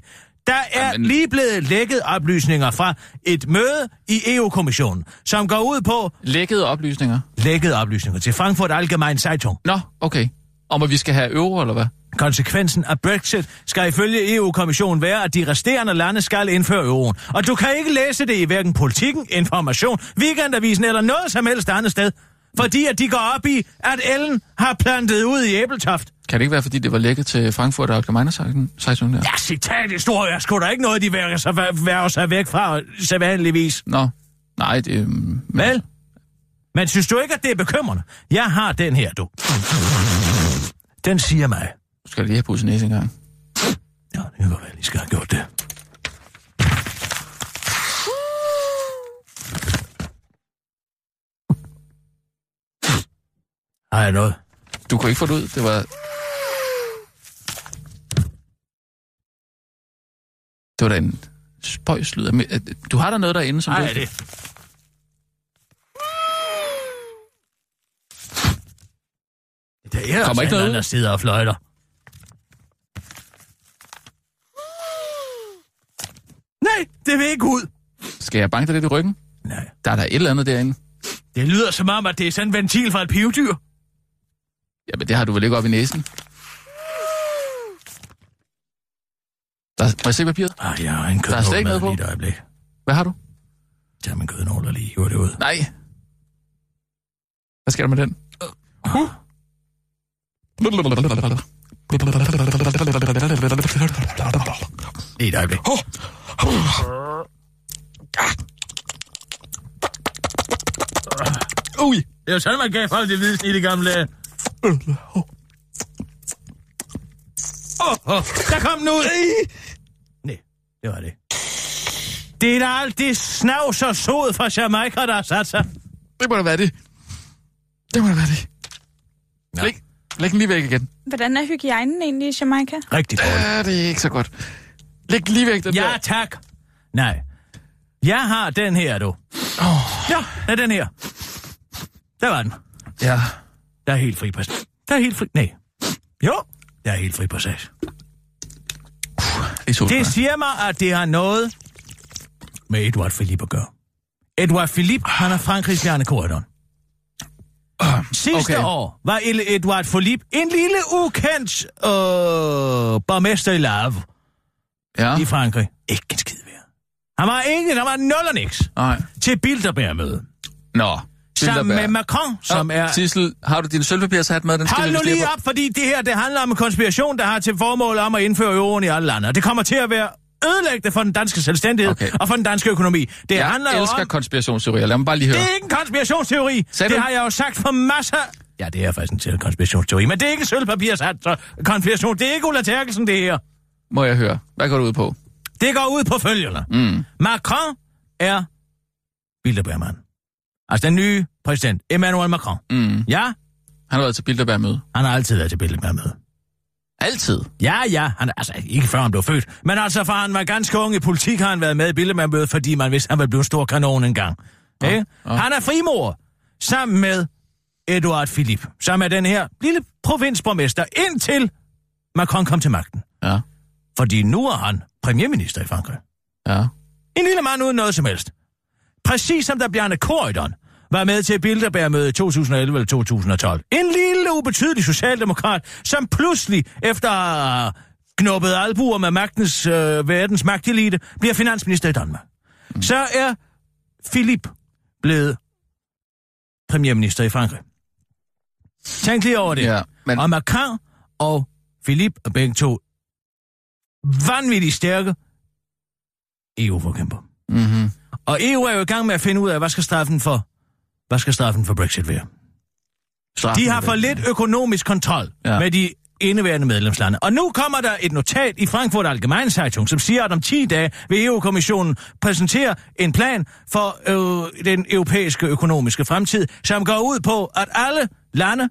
Der er Jamen- lige blevet lækket oplysninger fra et møde i EU-kommissionen, som går ud på Lækkede oplysninger. lækket oplysninger til Frankfurt Allgemeine Zeitung. Nå, okay. Om at vi skal have euro, eller hvad? Konsekvensen af Brexit skal ifølge EU-kommissionen være, at de resterende lande skal indføre euroen. Og du kan ikke læse det i hverken politikken, information, weekendavisen eller noget som helst andet sted. Fordi at de går op i, at Ellen har plantet ud i æbletoft. Kan det ikke være, fordi det var lækket til Frankfurt og Allgemeine Zeitung der? Ja, citathistorie er sgu da ikke noget, de værger sig, værger sig væk fra sædvanligvis. Nå, nej, det... øhm, Vel? Men synes du ikke, at det er bekymrende? Jeg har den her, du. Den siger mig. Du skal lige have pudset næse engang. Ja, det kan godt være, at I skal have gjort det. Har jeg noget? Du kunne ikke få det ud. Det var... Det var da en spøjs lyd. Du har der noget derinde, som Ej, du... det. Det er Kommer ikke noget ud? der sidder og fløjter. Nej, det vil ikke ud. Skal jeg banke dig lidt i ryggen? Nej. Der er der et eller andet derinde. Det lyder som om, at det er sådan en ventil fra et pivdyr. Jamen, det har du vel ikke op i næsen? Der, må jeg se papiret? Ah, jeg har en Der er slet kødnål ikke med noget på. lige et øjeblik. Hvad har du? Tag min kødnål og lige hiver det ud. Nej. Hvad sker der med den? Uh. Lige et øjeblik. Ui. Det er jo sådan, man gav folk det hvide snit i gamle dage. Oh, oh, der kom den ud! Nej, det var det. Det er da alt det snavs og sod fra Jamaica, der har sat sig. Det må da være det. Det må da være det. Ja. Læg, læg den lige væk igen. Hvordan er hygiejnen egentlig i Jamaica? Rigtig dårligt. Ja, det er ikke så godt. Læg den lige væk, den Ja, der. tak. Nej. Jeg har den her, du. Oh. Ja, det er den her. Der var den. Ja. Der er helt fri passage. Der er helt fri... Nej. Jo, der er helt fri passage. Så Det siger mig, at det har noget med Edouard Philippe at gøre. Edouard Philippe, han er Frankrigs Bjarne Corridon. Sidste Okay. år var Edouard Philippe en lille ukendt øh, borgmester i Lave Ja. i Frankrig. Ikke en skid værd. Han var ikke, der var nul og niks Nej. til Bilderberg-møde. Nå. Sammen med. Macron, som er... Sissel, har du din sølvpapirshat med? Den Hold nu lige op, fordi det her det handler om en konspiration, der har til formål om at indføre euroen i alle lande. Og det kommer til at være ødelæggende for den danske selvstændighed Okay. og for den danske økonomi. Det Jeg handler elsker om... konspirationsteorier. Lad mig bare lige høre. Det er ikke en konspirationsteori. Sagde det du? har jeg jo sagt for masser... Ja, det er faktisk en konspirationsteori, men det er ikke sølvpapirsat, så konspiration. Det er ikke Ulla Terkelsen, det her. Må jeg høre. Hvad går du ud på? Det går ud på følgende. Mm. Macron er Bilderbergmand. Altså den nye præsident, Emmanuel Macron. Mm. Ja, Han har været til Bilderberg-møde. han har altid været til Bilderberg-møde. Altid. Ja, ja, han, altså ikke før han blev født, men altså fra han var ganske ung i politik, har han været med i Bilderberg-mødet, fordi man vidste, han ville blive en stor kanon engang. Ja, ja. Han er frimor, sammen med Edouard Philippe, som er den her lille provinsborgmester, indtil Macron kom til magten. Ja. Fordi nu er han premierminister i Frankrig. Ja. En lille mand uden noget som helst. Præcis som da Bjarne Corydon var med til Bilderberg-mødet i 2011 eller 2012. En lille ubetydelig socialdemokrat, som pludselig efter knuppet albuer med magtens, øh, verdens magtelite, bliver finansminister i Danmark. Mm. Så er Philippe blevet premierminister i Frankrig. Tænk lige over det. Ja, men- Og Macron og Philippe er begge to vanvittigt stærke EU-forkæmper. Mm-hmm. Og EU er jo i gang med at finde ud af, hvad skal straffen for, hvad skal straffen for Brexit være. De har for lidt økonomisk kontrol ja. med de indeværende medlemslande. Og nu kommer der et notat i Frankfurt Allgemeine Zeitung, som siger, at om 10 dage vil EU-kommissionen præsentere en plan for øh, den europæiske økonomiske fremtid, som går ud på, at alle lande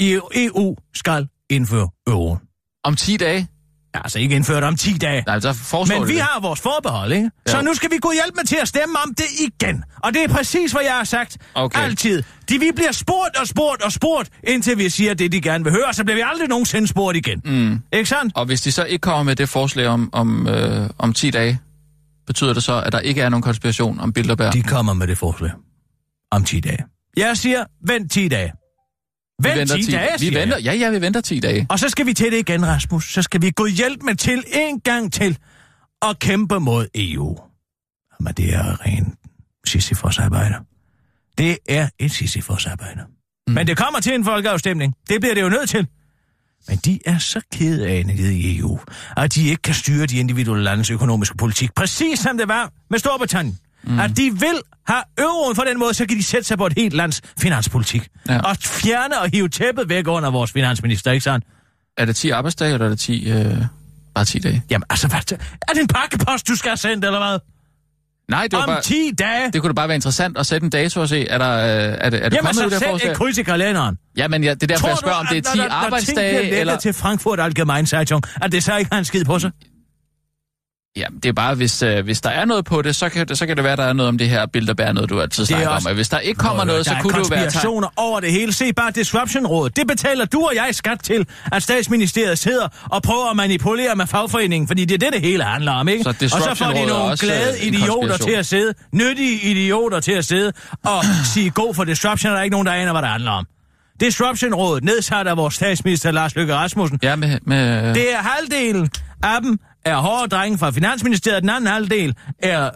i EU skal indføre euroen. Om 10 dage? Altså ikke indføre det om 10 dage. Nej, så Men vi det. har vores forbehold, ikke? Ja. Så nu skal vi gå hjælpe med til at stemme om det igen. Og det er præcis, hvad jeg har sagt. Okay. Altid. De, vi bliver spurgt og spurgt og spurgt, indtil vi siger det, de gerne vil høre, så bliver vi aldrig nogensinde spurgt igen. Mm. Ikke sandt? Og hvis de så ikke kommer med det forslag om, om, øh, om 10 dage, betyder det så, at der ikke er nogen konspiration om Bilderberg? De kommer med det forslag. Om 10 dage. Jeg siger, vent 10 dage. Vi Vent venter 10, 10 dage, Vi venter, jeg. ja, ja, vi venter 10 dage. Og så skal vi til det igen, Rasmus. Så skal vi gå hjælp med til en gang til og kæmpe mod EU. Men det er ren Sisyfos arbejde. Det er et Sisyfos arbejde. Mm. Men det kommer til en folkeafstemning. Det bliver det jo nødt til. Men de er så kede af nede i EU, at de ikke kan styre de individuelle landes økonomiske politik. Præcis som det var med Storbritannien. Mm. At de vil have euroen på den måde, så kan de sætte sig på et helt lands finanspolitik. Ja. Og fjerne og hive tæppet væk under vores finansminister, ikke sandt? Er det 10 arbejdsdage, eller er det 10, øh, bare 10 dage? Jamen, altså, hvad, er det en pakkepost, du skal have sendt, eller hvad? Nej, det var om bare- 10 dage. Det kunne da bare være interessant at sætte en dato og se, er, der, øh, er det, er det Jamen, kommet ud så af forslag? et kryds i kalenderen. Ja, men ja, det er derfor, jeg Tror spørger, du, om det er at 10 når- når- når arbejdsdage, bliver lækket eller... til Frankfurt Allgemeine Zeitung, at det så ikke har en skid på sig? Ja, det er bare, hvis, øh, hvis der er noget på det, så kan, det, så kan det være, der er noget om det her Bilderberg, noget du altid snakker også- om. Og hvis der ikke kommer noget, så kunne det være... konspirationer over det hele. Se bare Disruption-rådet. Det betaler du og jeg skat til, at statsministeriet sidder og prøver at manipulere med fagforeningen, fordi det er det, det hele handler om, ikke? Så og så får de nogle glade øh, idioter til at sidde, nyttige idioter til at sidde og sige god for Disruption, og der er ikke nogen, der aner, hvad det handler om. Disruption-rådet nedsat af vores statsminister Lars Løkke Rasmussen. Ja, med... med Det er halvdelen af dem er hårde drenge fra Finansministeriet, den anden halvdel er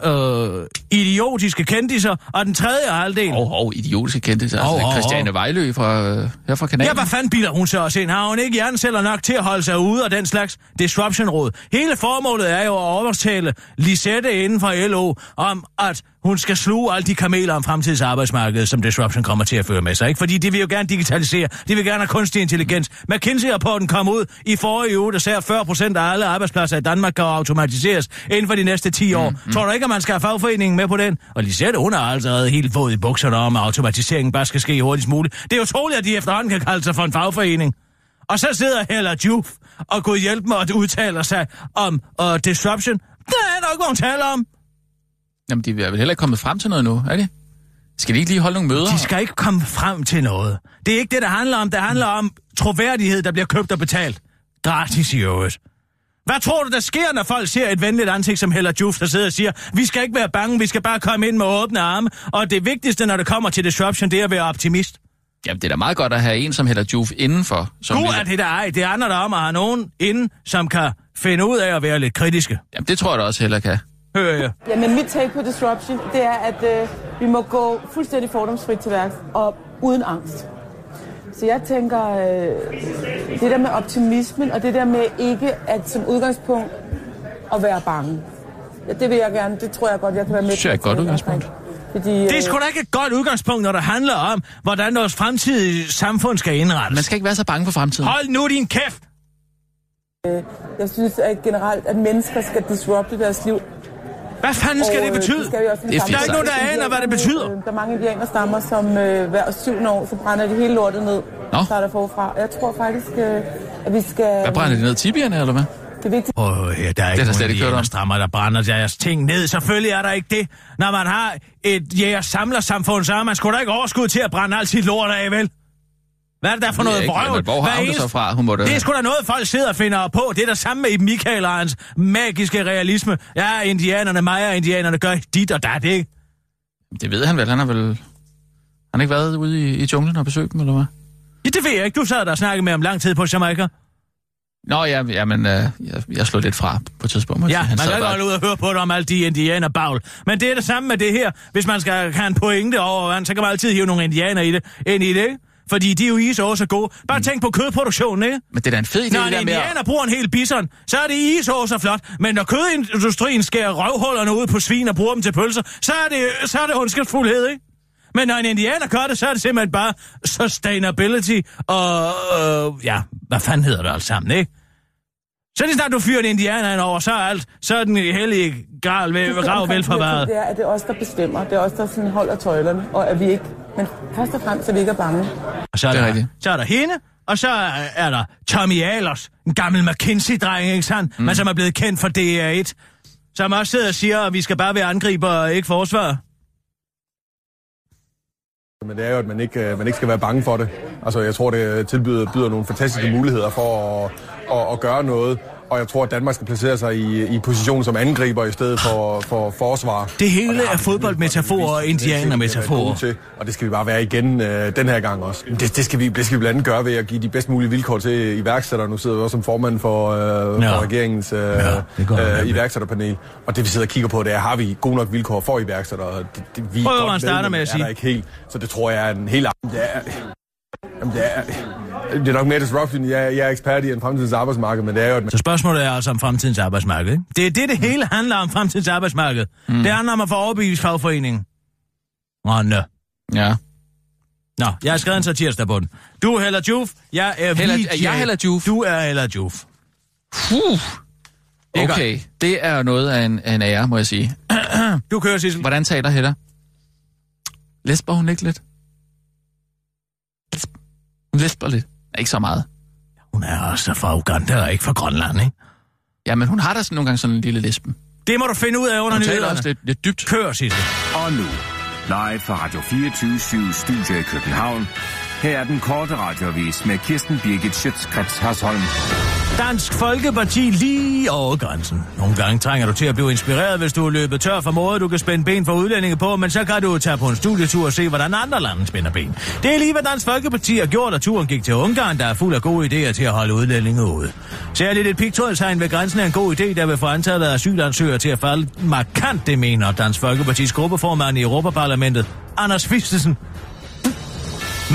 øh, idiotiske kendiser, og den tredje halvdel... Hov, hov, idiotiske kendte. Altså, Hov, hov, hov. Christiane Vejlø fra, øh, her fra kanalen. Ja, hvad fanden bilder hun så også ind? Har hun ikke hjerneceller nok til at holde sig ude af den slags disruption-råd? Hele formålet er jo at overtale Lisette inden for LO om, at hun skal sluge alle de kameler om fremtidens arbejdsmarked, som disruption kommer til at føre med sig. Ikke? Fordi de vil jo gerne digitalisere. De vil gerne have kunstig intelligens. McKinsey-rapporten kom ud i forrige uge, der sagde, at 40 procent af alle arbejdspladser i Danmark kan automatiseres inden for de næste 10 år. Mm, mm. Tror du ikke, at man skal have fagforeningen med på den? Og Lisette, hun er allerede helt våd i bukserne om, at automatiseringen bare skal ske hurtigst muligt. Det er utroligt, at de efterhånden kan kalde sig for en fagforening. Og så sidder Hella Juf og kunne hjælpe mig at udtale sig om uh, disruption. Det er der ikke nogen tale om. Jamen, de er vel heller ikke kommet frem til noget nu, er de? Skal de ikke lige holde nogle møder? De skal ikke komme frem til noget. Det er ikke det, der handler om. Det handler om troværdighed, der bliver købt og betalt. Gratis i øvrigt. Hvad tror du, der sker, når folk ser et venligt ansigt som Hella Juf, der sidder og siger, vi skal ikke være bange, vi skal bare komme ind med åbne arme, og det vigtigste, når det kommer til disruption, det er at være optimist. Jamen, det er da meget godt at have en som Hedda Juf indenfor. Som God er det der ej. Det handler der om at have nogen inden, som kan finde ud af at være lidt kritiske. Jamen, det tror jeg da også heller kan. Hører jeg. Jamen, mit take på disruption, det er, at øh, vi må gå fuldstændig fordomsfrit til værks og uden angst. Så jeg tænker, øh, det der med optimismen, og det der med ikke at som udgangspunkt at være bange. Ja, det vil jeg gerne, det tror jeg godt, jeg kan være med Synes jeg er et godt udgangspunkt. Fordi, Det er øh, sgu da ikke et godt udgangspunkt, når det handler om, hvordan vores fremtidige samfund skal indrettes. Man skal ikke være så bange for fremtiden. Hold nu din kæft! jeg synes at generelt, at mennesker skal disrupte deres liv. Hvad fanden skal Og, det øh, betyde? skal vi også Det er Der er ikke nogen, der aner, hvad det betyder. Øh, Der er mange indianerstammer, som øh, hver syvende år, så brænder de hele lortet ned. Nå. Og starter forfra. Jeg tror faktisk, øh, at vi skal... Hvad brænder de ned? Tibierne, eller hvad? Det er vigtigt. Åh, oh, ja, der er ikke der slet ikke hørt nogen om. strammer, der brænder deres ting ned. Selvfølgelig er der ikke det. Når man har et jæger-samler-samfund, så har man sgu da ikke overskud til at brænde alt sit lort af, vel? Hvad er det der for noget vrøvl? hvor har hun det så fra? Hun må da... Det er sgu da noget, folk sidder og finder på. Det er der samme med Michael og hans magiske realisme. Ja, indianerne, Maya-indianerne gør dit og dat, ikke? Det ved han vel. Han har vel... Han har ikke været ude i, i junglen og besøgt dem, eller hvad? Ja, det ved jeg ikke. Du sad der og snakkede med om lang tid på Jamaica. Nå, ja, ja men øh, jeg, jeg slog lidt fra på et tidspunkt. Ja, sige. man kan ikke holde ud og høre på det om alle de indianerbagl. Men det er det samme med det her. Hvis man skal have en pointe over, så kan man altid hive nogle indianer i det, ind i det, ikke? Fordi de er jo is og så gode. Bare tænk på kødproduktionen, ikke? Men det er da en fed idé, Når en med... at- indianer bruger en hel bison, så er det og så flot. Men når kødindustrien skærer røvhullerne ud på svin og bruger dem til pølser, så er det, så er det ondskabsfuldhed, ikke? Men når en indianer gør det, så er det simpelthen bare sustainability og... Øh, ja, hvad fanden hedder det alt sammen, ikke? Så lige snart du fyrer en indianer ind over, så er alt, så er den hellige gral ved, rav velforvaret. Det er, at det er os, der bestemmer. Det er os, der sådan holder tøjlerne. Og at vi ikke... Men først og fremmest, at vi ikke er bange. Og så er, Det er der, rigtigt. så er der hende, og så er, er der Tommy Ahlers, en gammel McKinsey-dreng, ikke sandt? Mm. Men som er blevet kendt for DR1. Som også sidder og siger, at vi skal bare være angriber og ikke forsvar. Men det er jo, at man ikke, øh, man ikke skal være bange for det. Altså, jeg tror, det tilbyder byder nogle fantastiske muligheder for at, at, at gøre noget. Og jeg tror, at Danmark skal placere sig i, i position som angriber i stedet for, for forsvar. Det hele er fodboldmetaforer og er indianermetaforer. til, Og det skal vi bare være igen øh, den her gang også. Det, det, skal vi, det skal vi blandt andet gøre ved at give de bedst mulige vilkår til iværksættere. Nu sidder vi også som formand for, øh, Ja. for regeringens øh, Ja, øh, iværksætterpanel. Og det vi sidder og kigger på, det er, har vi gode nok vilkår for iværksættere? Det, det, vi er Prøv, man starter med at sige. Er der ikke helt. Så det tror jeg er en helt er, jamen, det er, det er nok mere disruption. Jeg, jeg er ekspert i en fremtidens arbejdsmarked, men det er jo, man Så spørgsmålet er altså om fremtidens arbejdsmarked. Ikke? Det er det, det hele handler om, fremtidens arbejdsmarked. Mm. Det handler om at få overbevist fagforeningen. Åh, nå. Ja. Nå, jeg har skrevet en satirsdag på den. Du er Hella Juf, jeg er Hella- VJ. er jeg Hella Juf? Du er Hella Juf. Puh. Okay, det er noget af en, af en ære, må jeg sige. Du kører, Sissel. Hvordan taler Hedda? Lesber hun ikke lidt? Hun lesber lidt. Ikke så meget. Hun er også fra Uganda og ikke fra Grønland, ikke? Ja, men hun har da sådan nogle gange sådan en lille lesben. Det må du finde ud af under Hun taler nyhederne. også lidt, lidt dybt. Kør, Sissel. Og nu, live fra Radio 24 Studio i København. Her er den korte radiovis med Kirsten Birgit Schøtzgrads Hasholm. Dansk Folkeparti lige over grænsen. Nogle gange trænger du til at blive inspireret, hvis du er løbet tør for måde, du kan spænde ben for udlændinge på, men så kan du tage på en studietur og se, hvordan andre lande spænder ben. Det er lige, hvad Dansk Folkeparti har gjort, og turen gik til Ungarn, der er fuld af gode idéer til at holde udlændinge ude. Særligt et pigtrådshegn ved grænsen er en god idé, der vil få antallet af asylansøgere til at falde markant, det mener Dansk Folkepartis gruppeformand i Europaparlamentet, Anders Fistesen.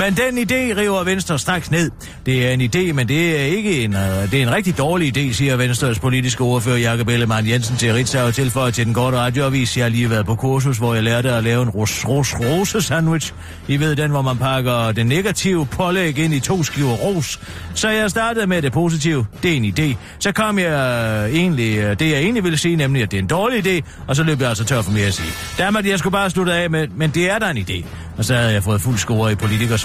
Men den idé river Venstre straks ned. Det er en idé, men det er ikke en, uh, det er en rigtig dårlig idé, siger Venstres politiske ordfører Jakob Ellemann Jensen til Ritzau og tilføjer til den korte radioavis. Jeg har lige været på kursus, hvor jeg lærte at lave en ros, ros, rose sandwich. I ved den, hvor man pakker det negative pålæg ind i to skiver ros. Så jeg startede med det positive. Det er en idé. Så kom jeg øh, egentlig, uh, det jeg egentlig ville sige, nemlig at det er en dårlig idé, og så løb jeg altså tør for mere at sige. Dermed, jeg skulle bare slutte af med, men det er da en idé. Og så havde jeg fået fuld score i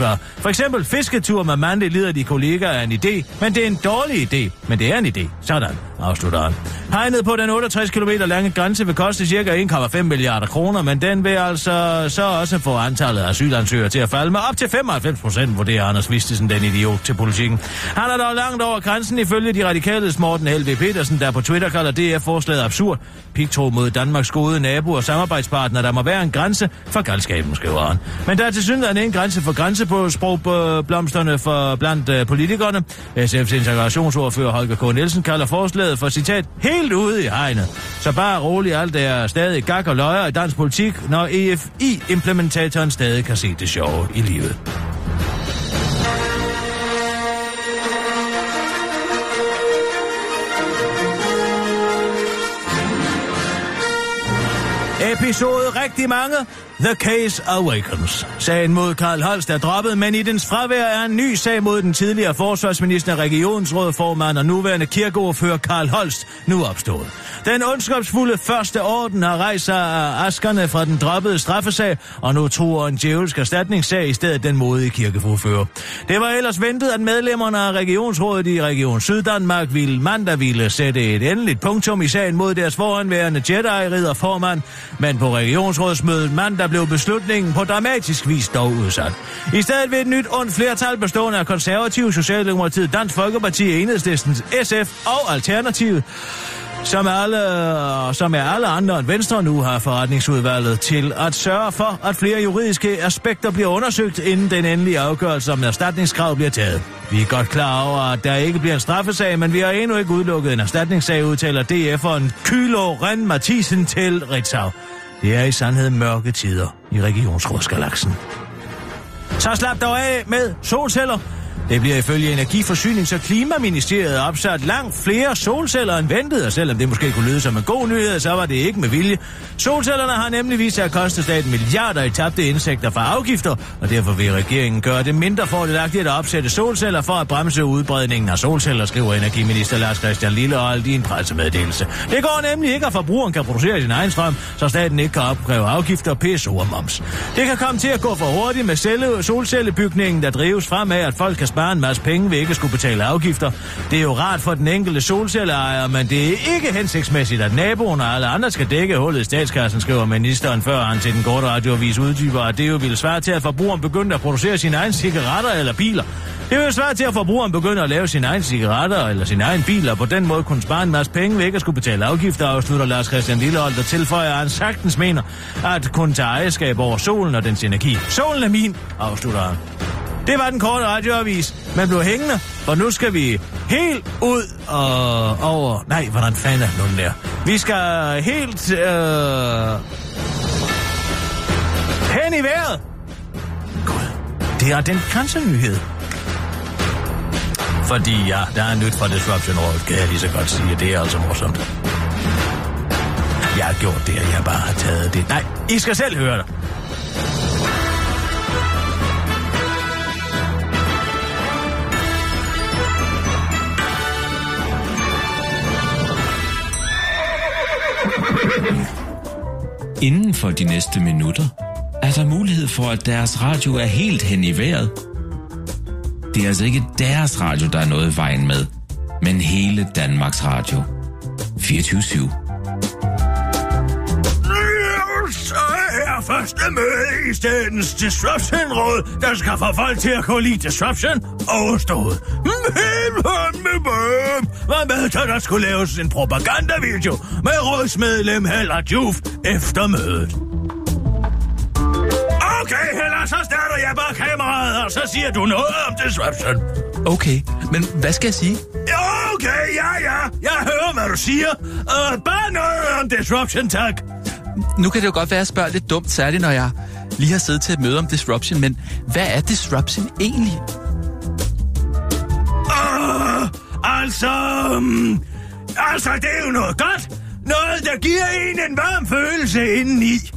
politikersvar. For eksempel fisketur med mandlige liderlige kollegaer er en idé, men det er en dårlig idé. Men det er en idé. Sådan, afslutter han. Hegnet på den 68 km lange grænse vil koste ca. 1,5 milliarder kroner, men den vil altså så også få antallet af asylansøgere til at falde med op til 95 procent, vurderer Anders Vistesen, den idiot til politikken. Han er dog langt over grænsen ifølge de radikale Morten Helve Petersen, der på Twitter kalder DF-forslaget absurd. Pigtro mod Danmarks gode nabo og samarbejdspartner, der må være en grænse for galskaben, skriver han. Men der er til synligheden en grænse for grænse på sprogblomsterne for blandt øh, politikerne. SF's integrationsordfører Holger K. Nielsen kalder forslaget for citat helt ude i hegnet. Så bare rolig, alt er stadig gak og løjer i dansk politik, når EFI-implementatoren stadig kan se det sjove i livet. Episode rigtig mange. The Case Awakens. Sagen mod Karl Holst er droppet, men i dens fravær er en ny sag mod den tidligere forsvarsminister, regionsrådformand og nuværende kirkeordfører Karl Holst nu opstået. Den ondskabsfulde første orden har rejst sig af askerne fra den droppede straffesag, og nu tror en djævelsk erstatningssag i stedet den modige kirkeforfører. Det var ellers ventet, at medlemmerne af regionsrådet i Region Syddanmark ville mandag ville sætte et endeligt punktum i sagen mod deres foranværende Jedi-ridderformand, men på regionsrådsmødet mandag blev beslutningen på dramatisk vis dog udsat. I stedet vil et nyt ondt flertal bestående af konservative Socialdemokratiet, Dansk Folkeparti, Enhedslisten, SF og Alternativet som alle, som er alle andre end Venstre nu har forretningsudvalget til at sørge for, at flere juridiske aspekter bliver undersøgt, inden den endelige afgørelse om erstatningskrav bliver taget. Vi er godt klar over, at der ikke bliver en straffesag, men vi har endnu ikke udelukket en erstatningssag, udtaler DF'eren Kylo Ren Mathisen til Ritzau. Det er i sandhed mørke tider i regionsrådsgalaksen. Så slap dog af med solceller. Det bliver ifølge Energiforsynings- og Klimaministeriet opsat langt flere solceller end ventet, og selvom det måske kunne lyde som en god nyhed, så var det ikke med vilje. Solcellerne har nemlig vist sig at koste staten milliarder i tabte indsigter fra afgifter, og derfor vil regeringen gøre det mindre fordelagtigt at opsætte solceller for at bremse udbredningen af solceller, skriver energiminister Lars Christian Lillehold i en pressemeddelelse. Det går nemlig ikke, at forbrugeren kan producere sin egen strøm, så staten ikke kan opkræve afgifter, PSO og moms. Det kan komme til at gå for hurtigt med solcellebygningen, der drives frem af, at folk kan spare en masse penge ved ikke at skulle betale afgifter. Det er jo rart for den enkelte solcelleejer, men det er ikke hensigtsmæssigt, at naboen og alle andre skal dække hullet i statskassen, skriver ministeren før han til den korte radioavis uddyber, at det jo ville svare til, at forbrugeren begyndte at producere sine egne cigaretter eller biler. Det vil svare til, at forbrugeren begynder at lave sine egne cigaretter eller sine egne biler, og på den måde kunne spare en masse penge ved ikke at skulle betale afgifter, afslutter Lars Christian Lillehold, der tilføjer, at han sagtens mener, at kun tage ejerskab over solen og dens energi. Solen er min, afslutter han. Det var den korte radioavis. Man blev hængende, og nu skal vi helt ud og over... Nej, hvordan fanden er den der? Vi skal helt... Øh... Hen i vejret! Gud, det er den grænsenyhed. Fordi ja, der er nyt fra Disruption World, kan jeg lige så godt sige. Det er altså morsomt. Jeg har gjort det, at jeg bare har taget det. Nej, I skal selv høre det. Inden for de næste minutter er der mulighed for, at deres radio er helt hen i vejret. Det er altså ikke deres radio, der er noget vejen med, men hele Danmarks Radio. 24 /7. Første møde i statens disruption-råd, der skal få folk til at kunne lide disruption overstået. Hvad med, at der skulle laves en propagandavideo med rådsmedlem Heller Juf efter mødet? Okay, Heller, så starter jeg bare kameraet, og så siger du noget om disruption. Okay, men hvad skal jeg sige? Okay, ja, ja. Jeg hører, hvad du siger. Uh, bare noget om disruption, tak. Nu kan det jo godt være, at jeg spørger lidt dumt, særligt når jeg lige har siddet til et møde om disruption, men hvad er disruption egentlig? Uh, altså... Um, altså, det er jo noget godt. Noget, der giver en en varm følelse indeni.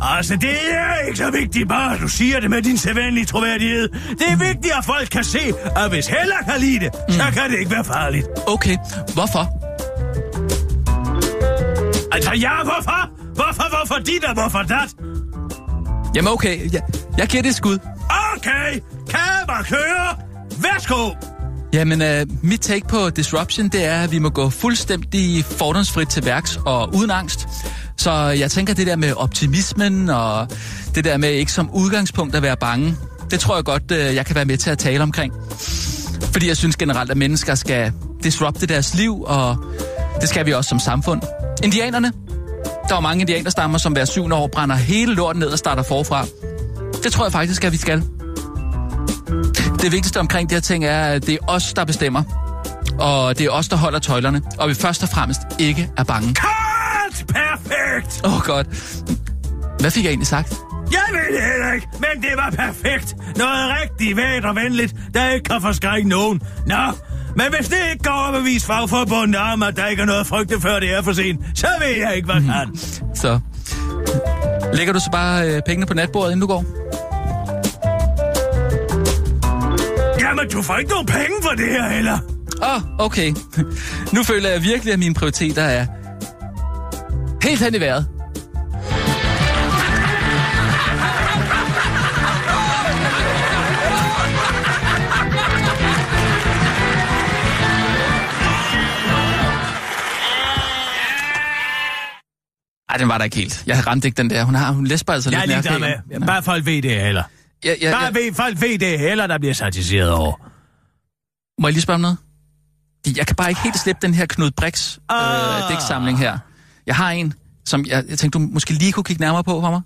Altså, det er ikke så vigtigt bare, at du siger det med din sædvanlige troværdighed. Det er vigtigt, at folk kan se, at hvis Heller kan lide det, mm. så kan det ikke være farligt. Okay, hvorfor? Altså, ja, hvorfor? Hvorfor, hvorfor dit og hvorfor dat? Jamen okay, jeg, jeg giver det et skud. Okay, kamera kører. Værsgo. Jamen, øh, mit take på disruption, det er, at vi må gå fuldstændig fordomsfrit til værks og uden angst. Så jeg tænker, det der med optimismen og det der med ikke som udgangspunkt at være bange, det tror jeg godt, øh, jeg kan være med til at tale omkring. Fordi jeg synes generelt, at mennesker skal disrupte deres liv, og det skal vi også som samfund. Indianerne, der er mange indianerstammer, som hver syvende år brænder hele lorten ned og starter forfra. Det tror jeg faktisk, at vi skal. Det vigtigste omkring de her ting er, at det er os, der bestemmer. Og det er os, der holder tøjlerne. Og vi først og fremmest ikke er bange. Cut! Perfekt! Åh, oh, godt. Hvad fik jeg egentlig sagt? Jeg ved det heller ikke, men det var perfekt. Noget rigtig vægt og venligt, der ikke kan forskrække nogen. Nå, men hvis det ikke går op at vise fagforbundet om, at der ikke er noget frygte, før det er for sent, så ved jeg ikke, hvad kan. Så lægger du så bare øh, pengene på natbordet, inden du går? Jamen, du får ikke nogen penge for det her, heller. Åh, oh, okay. Nu føler jeg virkelig, at mine prioriteter er helt hen i vejret. Ej, den var der ikke helt. Jeg ramte ikke den der. Hun har hun læsper altså jeg lidt Jeg er ligeglad med. Bare folk ved det heller. Ja, ja, Bare ja. ved, folk ved det heller, der bliver satiseret over. Må jeg lige spørge om noget? Jeg kan bare ikke helt slippe den her Knud Brix øh, Ah. dæksamling her. Jeg har en, som jeg, jeg tænkte, du måske lige kunne kigge nærmere på for mig.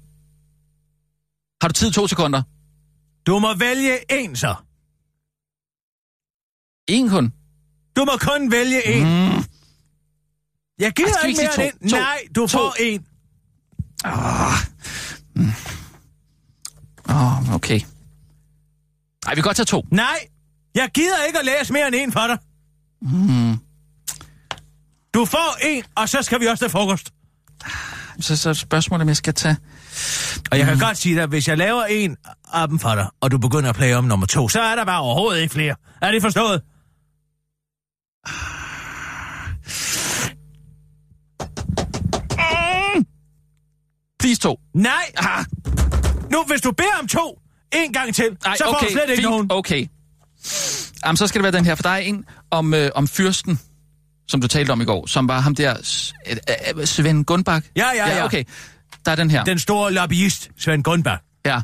Har du tid to sekunder? Du må vælge en så. En kun? Du må kun vælge en. Mm. Jeg Ej, skal vi ikke mere end? Nej, du To. får en. Ah. Mm. Åh, okay. Ej, vi kan godt tage to. Nej, jeg gider ikke at læse mere end en for dig. Mm. Du får en, og så skal vi også til frokost. Så, så spørgsmålet, om jeg skal tage... Og jeg kan godt sige dig, hvis jeg laver en af dem for dig, og du begynder at plage om nummer to, så er der bare overhovedet ikke flere. Er det forstået? To. Nej! Ah. Nu, hvis du beder om to, en gang til, Ej, så får okay, du slet ikke fint, nogen. Okay. Jamen, så skal det være den her, for der er en om, øh, om fyrsten, som du talte om i går, som var ham der, S- øh, øh, Svend Gunbak. Ja, ja, ja. okay. Der er den her. Den store lobbyist, Svend Gunnberg. Ja.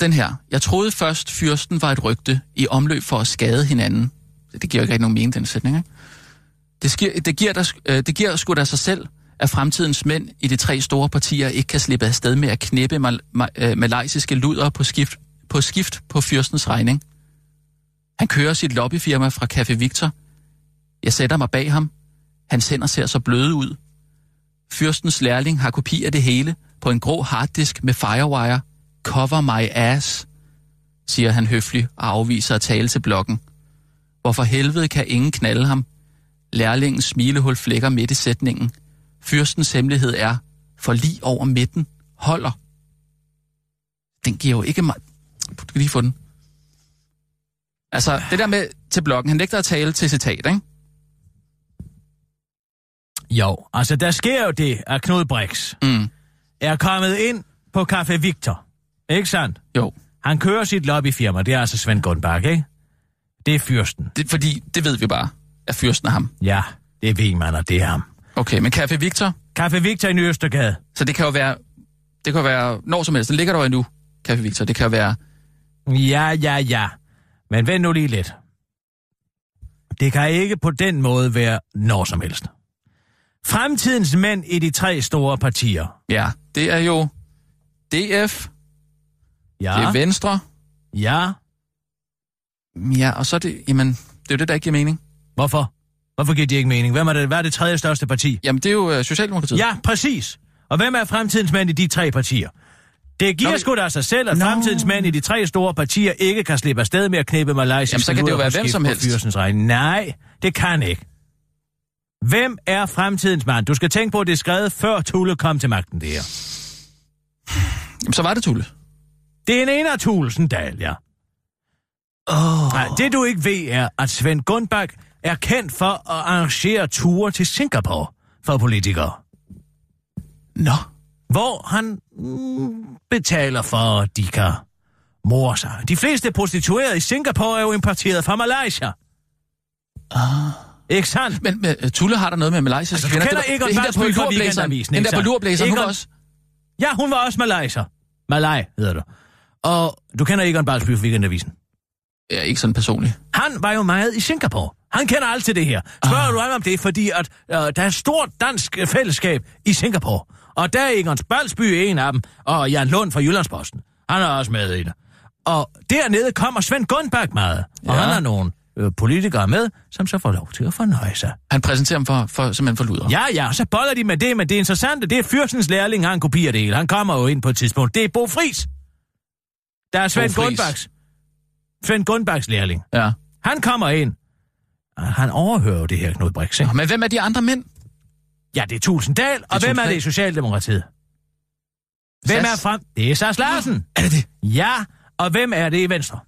Den her. Jeg troede først, fyrsten var et rygte i omløb for at skade hinanden. Det giver jo ikke rigtig nogen mening, den sætning, ikke? Det, sker, det, giver der, øh, det giver sgu da sig selv, at fremtidens mænd i de tre store partier ikke kan slippe afsted med at knæppe mal, mal, øh, malaysiske luder på skift, på skift på fyrstens regning. Han kører sit lobbyfirma fra Café Victor. Jeg sætter mig bag ham. Hans hænder ser så bløde ud. Fyrstens lærling har kopi af det hele på en grå harddisk med firewire. Cover my ass, siger han høfligt og afviser at tale til blokken. Hvorfor helvede kan ingen knalde ham? Lærlingens smilehul flækker midt i sætningen. Fyrstens hemmelighed er, for lige over midten holder. Den giver jo ikke meget... Du kan lige få den. Altså, det der med til blokken, han nægter at tale til citat, ikke? Jo, altså der sker jo det af Knud Brix, Mm. er kommet ind på Café Victor. Ikke sandt? Jo. Han kører sit lobbyfirma, det er altså Svend Gunnbach, ikke? Det er fyrsten. Det, fordi det ved vi bare, at fyrsten er ham. Ja, det ved man, og det er ham. Okay, men Café Victor, Café Victor i Ny Østergade. så det kan jo være, det kan være når som helst. Det ligger der jo endnu, Café Victor. Det kan jo være, Ja, ja, ja. Men vent nu lige lidt. Det kan ikke på den måde være når som helst. Fremtidens mænd i de tre store partier. ja, det er jo DF, Ja, det er Venstre, ja. ja, og så er det, jamen, det er jo det, der ikke giver mening. Hvorfor? Hvorfor giver det ikke mening? Hvem er det, hvad er det tredje største parti? Jamen, det er jo øh, Socialdemokratiet. Ja, præcis. Og hvem er fremtidens mænd i de tre partier? Det giver Nå, sgu da sig selv, at Nå. fremtidens mænd i de tre store partier ikke kan slippe afsted med at knippe malaysiske Jamen, så kan det jo være hvem som helst. Nej, det kan ikke. Hvem er fremtidens mand? Du skal tænke på, at det er skrevet før Tulle kom til magten, det her. Jamen, så var det Tulle. Det er en ener Thulesen Dahl, ja. Oh. Nej, det du ikke ved er, at Svend Gunnbach er kendt for at arrangere ture til Singapore for politikere. Nå. hvor han mm, betaler for, at de kan more sig. De fleste prostituerede i Singapore er jo importeret fra Malaysia. Ah. Ikke sandt? Men, men øh, Tulle har der noget med malaysiske Altså, du kender Det var- Egon på fra lurblæseren. Weekendavisen, ikke der på lurblæseren, hun var også... Ja, hun var også malayser. Malay hedder du. Og du kender Egon Balsby fra Weekendavisen. Ja, ikke sådan personligt. Han var jo meget i Singapore. Han kender alt til det her. Spørger Ah. du ham om det, fordi at, øh, der er et stort dansk fællesskab i Singapore. Og der er Egon Balsby en af dem, og Jan Lund fra Jyllandsposten. Han er også med i det. Og dernede kommer Svend Gunnbach meget. Og Ja. han har nogle øh, politikere med, som så får lov til at fornøje sig. Han præsenterer dem for, for simpelthen for luder. Ja, ja, så boller de med det, men det er interessant, det er Fyrsens lærling, han kopierer det hele. Han kommer jo ind på et tidspunkt. Det er Bo Fris. Der er Svend. Gunnbachs. Svend Gunnbachs lærling. ja. Han kommer ind. Han overhører det her Knud Brix, ikke? Nå, Men hvem er de andre mænd? Ja, det er Tulsendal. Og hvem er det i Socialdemokratiet? Hvem Sas. er frem? Det er Sars Larsen. Er det det? Ja, og hvem er det i Venstre?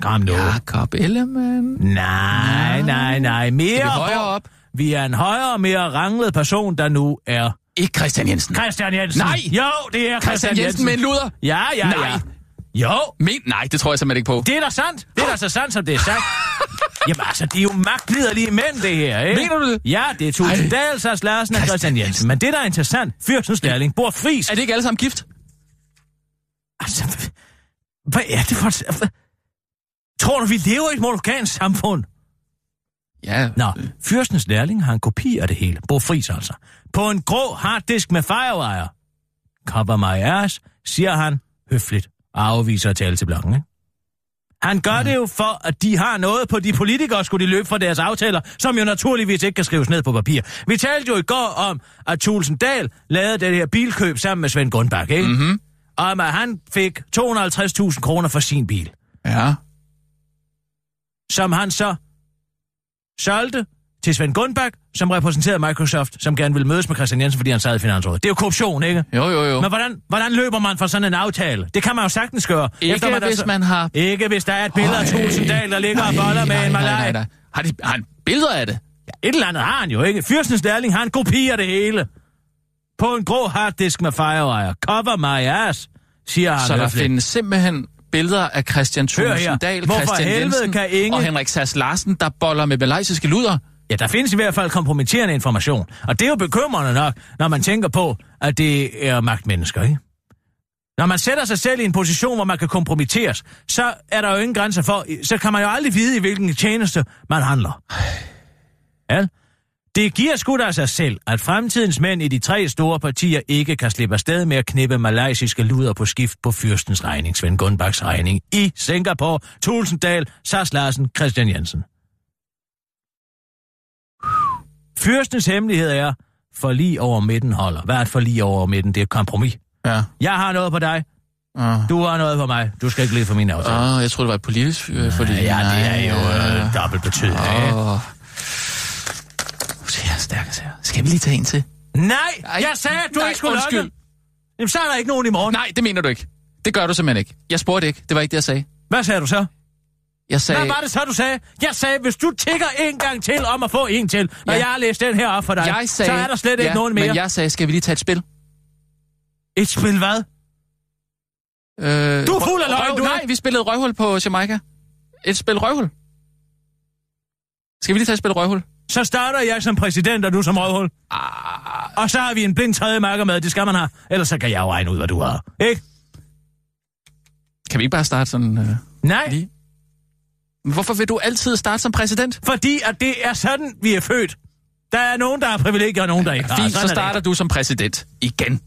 Kom nu. Jakob Ellemann. Nej, nej, nej. Mere vi højere op? Vi er en højere og mere ranglet person, der nu er... Ikke Christian Jensen. Christian Jensen. Nej! Jo, det er Christian, Christian Jensen med en luder. Ja, ja, Nej. ja. Jo, Men, nej, det tror jeg simpelthen ikke på. det er da sandt. Det er da så sandt, som det er sagt. Jamen altså, de er jo magtliderlige mænd, det her, ikke? Mener du det? Ja, det er Tulsendal, Sars Larsen og Christian Jensen. Men det, der er interessant, Fyrsens lærling, bor fris. Er det ikke alle sammen gift? Altså, hvad er det for... Tror du, vi lever i et monogamsk samfund? Ja. Nå, fyrstens lærling har en kopi af det hele. Bo Friis altså. På en grå harddisk med firewire. Cover my ass, siger han høfligt og afviser at tale til ikke? Han gør det jo for, at de har noget på de politikere, skulle de løbe fra deres aftaler, som jo naturligvis ikke kan skrives ned på papir. Vi talte jo i går om, at Thulsen Dahl lavede det her bilkøb sammen med Svend Gunnbach, ikke? Mm-hmm. Om at han fik 250.000 kroner for sin bil, Ja. som han så solgte til Svend Gunnbach, som repræsenterede Microsoft, som gerne ville mødes med Christian Jensen, fordi han sad i finansrådet. Det er jo korruption, ikke? Jo, jo, jo. Men hvordan, hvordan løber man fra sådan en aftale? Det kan man jo sagtens gøre. Ikke der hvis så- man har... Ikke hvis der er et billede af Tulsendal, der ligger og boller med en nej, malaj. nej, nej. Har, de, har han billeder af det? Ja, et eller andet har han jo ikke. Fyrstens lærling har en kopi af det hele. På en grå harddisk med firewire. Cover my ass, siger han. Så der findes simpelthen billeder af Christian. Thulesen Dahl, Christian Jensen kan ingen- og Henrik Sass Larsen, der boller med malaysiske luder. Ja, der findes i hvert fald kompromitterende information. Og det er jo bekymrende nok, når man tænker på, at det er magtmennesker, ikke? Når man sætter sig selv i en position, hvor man kan kompromitteres, så er der jo ingen grænser for, så kan man jo aldrig vide, i hvilken tjeneste man handler. Ja? Det giver sgu da sig selv, at fremtidens mænd i de tre store partier ikke kan slippe afsted med at knippe malaysiske luder på skift på fyrstens regning, Svend Gundbaks regning, i Singapore, Tulsendal, Sars Larsen, Christian Jensen. Fyrstens hemmelighed er, for lige over midten holder. Hvad er et for lige over midten? Det er et kompromis. Ja. Jeg har noget på dig. Uh, Du har noget på mig. Du skal ikke lide for min aftale. uh, jeg tror det var et politisk øh, fordi... ja, det er jo øh, dobbelt betydning. ikke? Åh. Se her, stærkest her. Skal vi lige tage en til? Nej, Ej, jeg sagde, at du nej, ikke skulle undskyld. lukke. Jamen, så er der ikke nogen i morgen. Nej, det mener du ikke. Det gør du simpelthen ikke. Jeg spurgte ikke. Det var ikke det, jeg sagde. Hvad sagde du så? Jeg sagde... Hvad var det så, du sagde? Jeg sagde, hvis du tigger en gang til om at få en til, når Ja. jeg har læst den her op for dig, Jeg sagde, så er der slet ikke ja, nogen mere. Men jeg sagde, skal vi lige tage et spil? Et spil hvad? Øh, Du er fuld af løgn, du. Nej, vi spillede røvhul på Jamaica. Et spil røvhul. Skal vi lige tage et spil røvhul? Så starter jeg som præsident, og du som røvhul. Ah, Og så har vi en blind tredje marker med, det skal man have. Ellers så kan jeg jo regne ud, hvad du har. Ikke? kan vi ikke bare starte sådan øh, Nej, lige? Hvorfor vil du altid starte som præsident? fordi at det er sådan, vi er født. Der er nogen, der har privilegier, og nogen, der ikke har. Fint, så er starter du som præsident igen.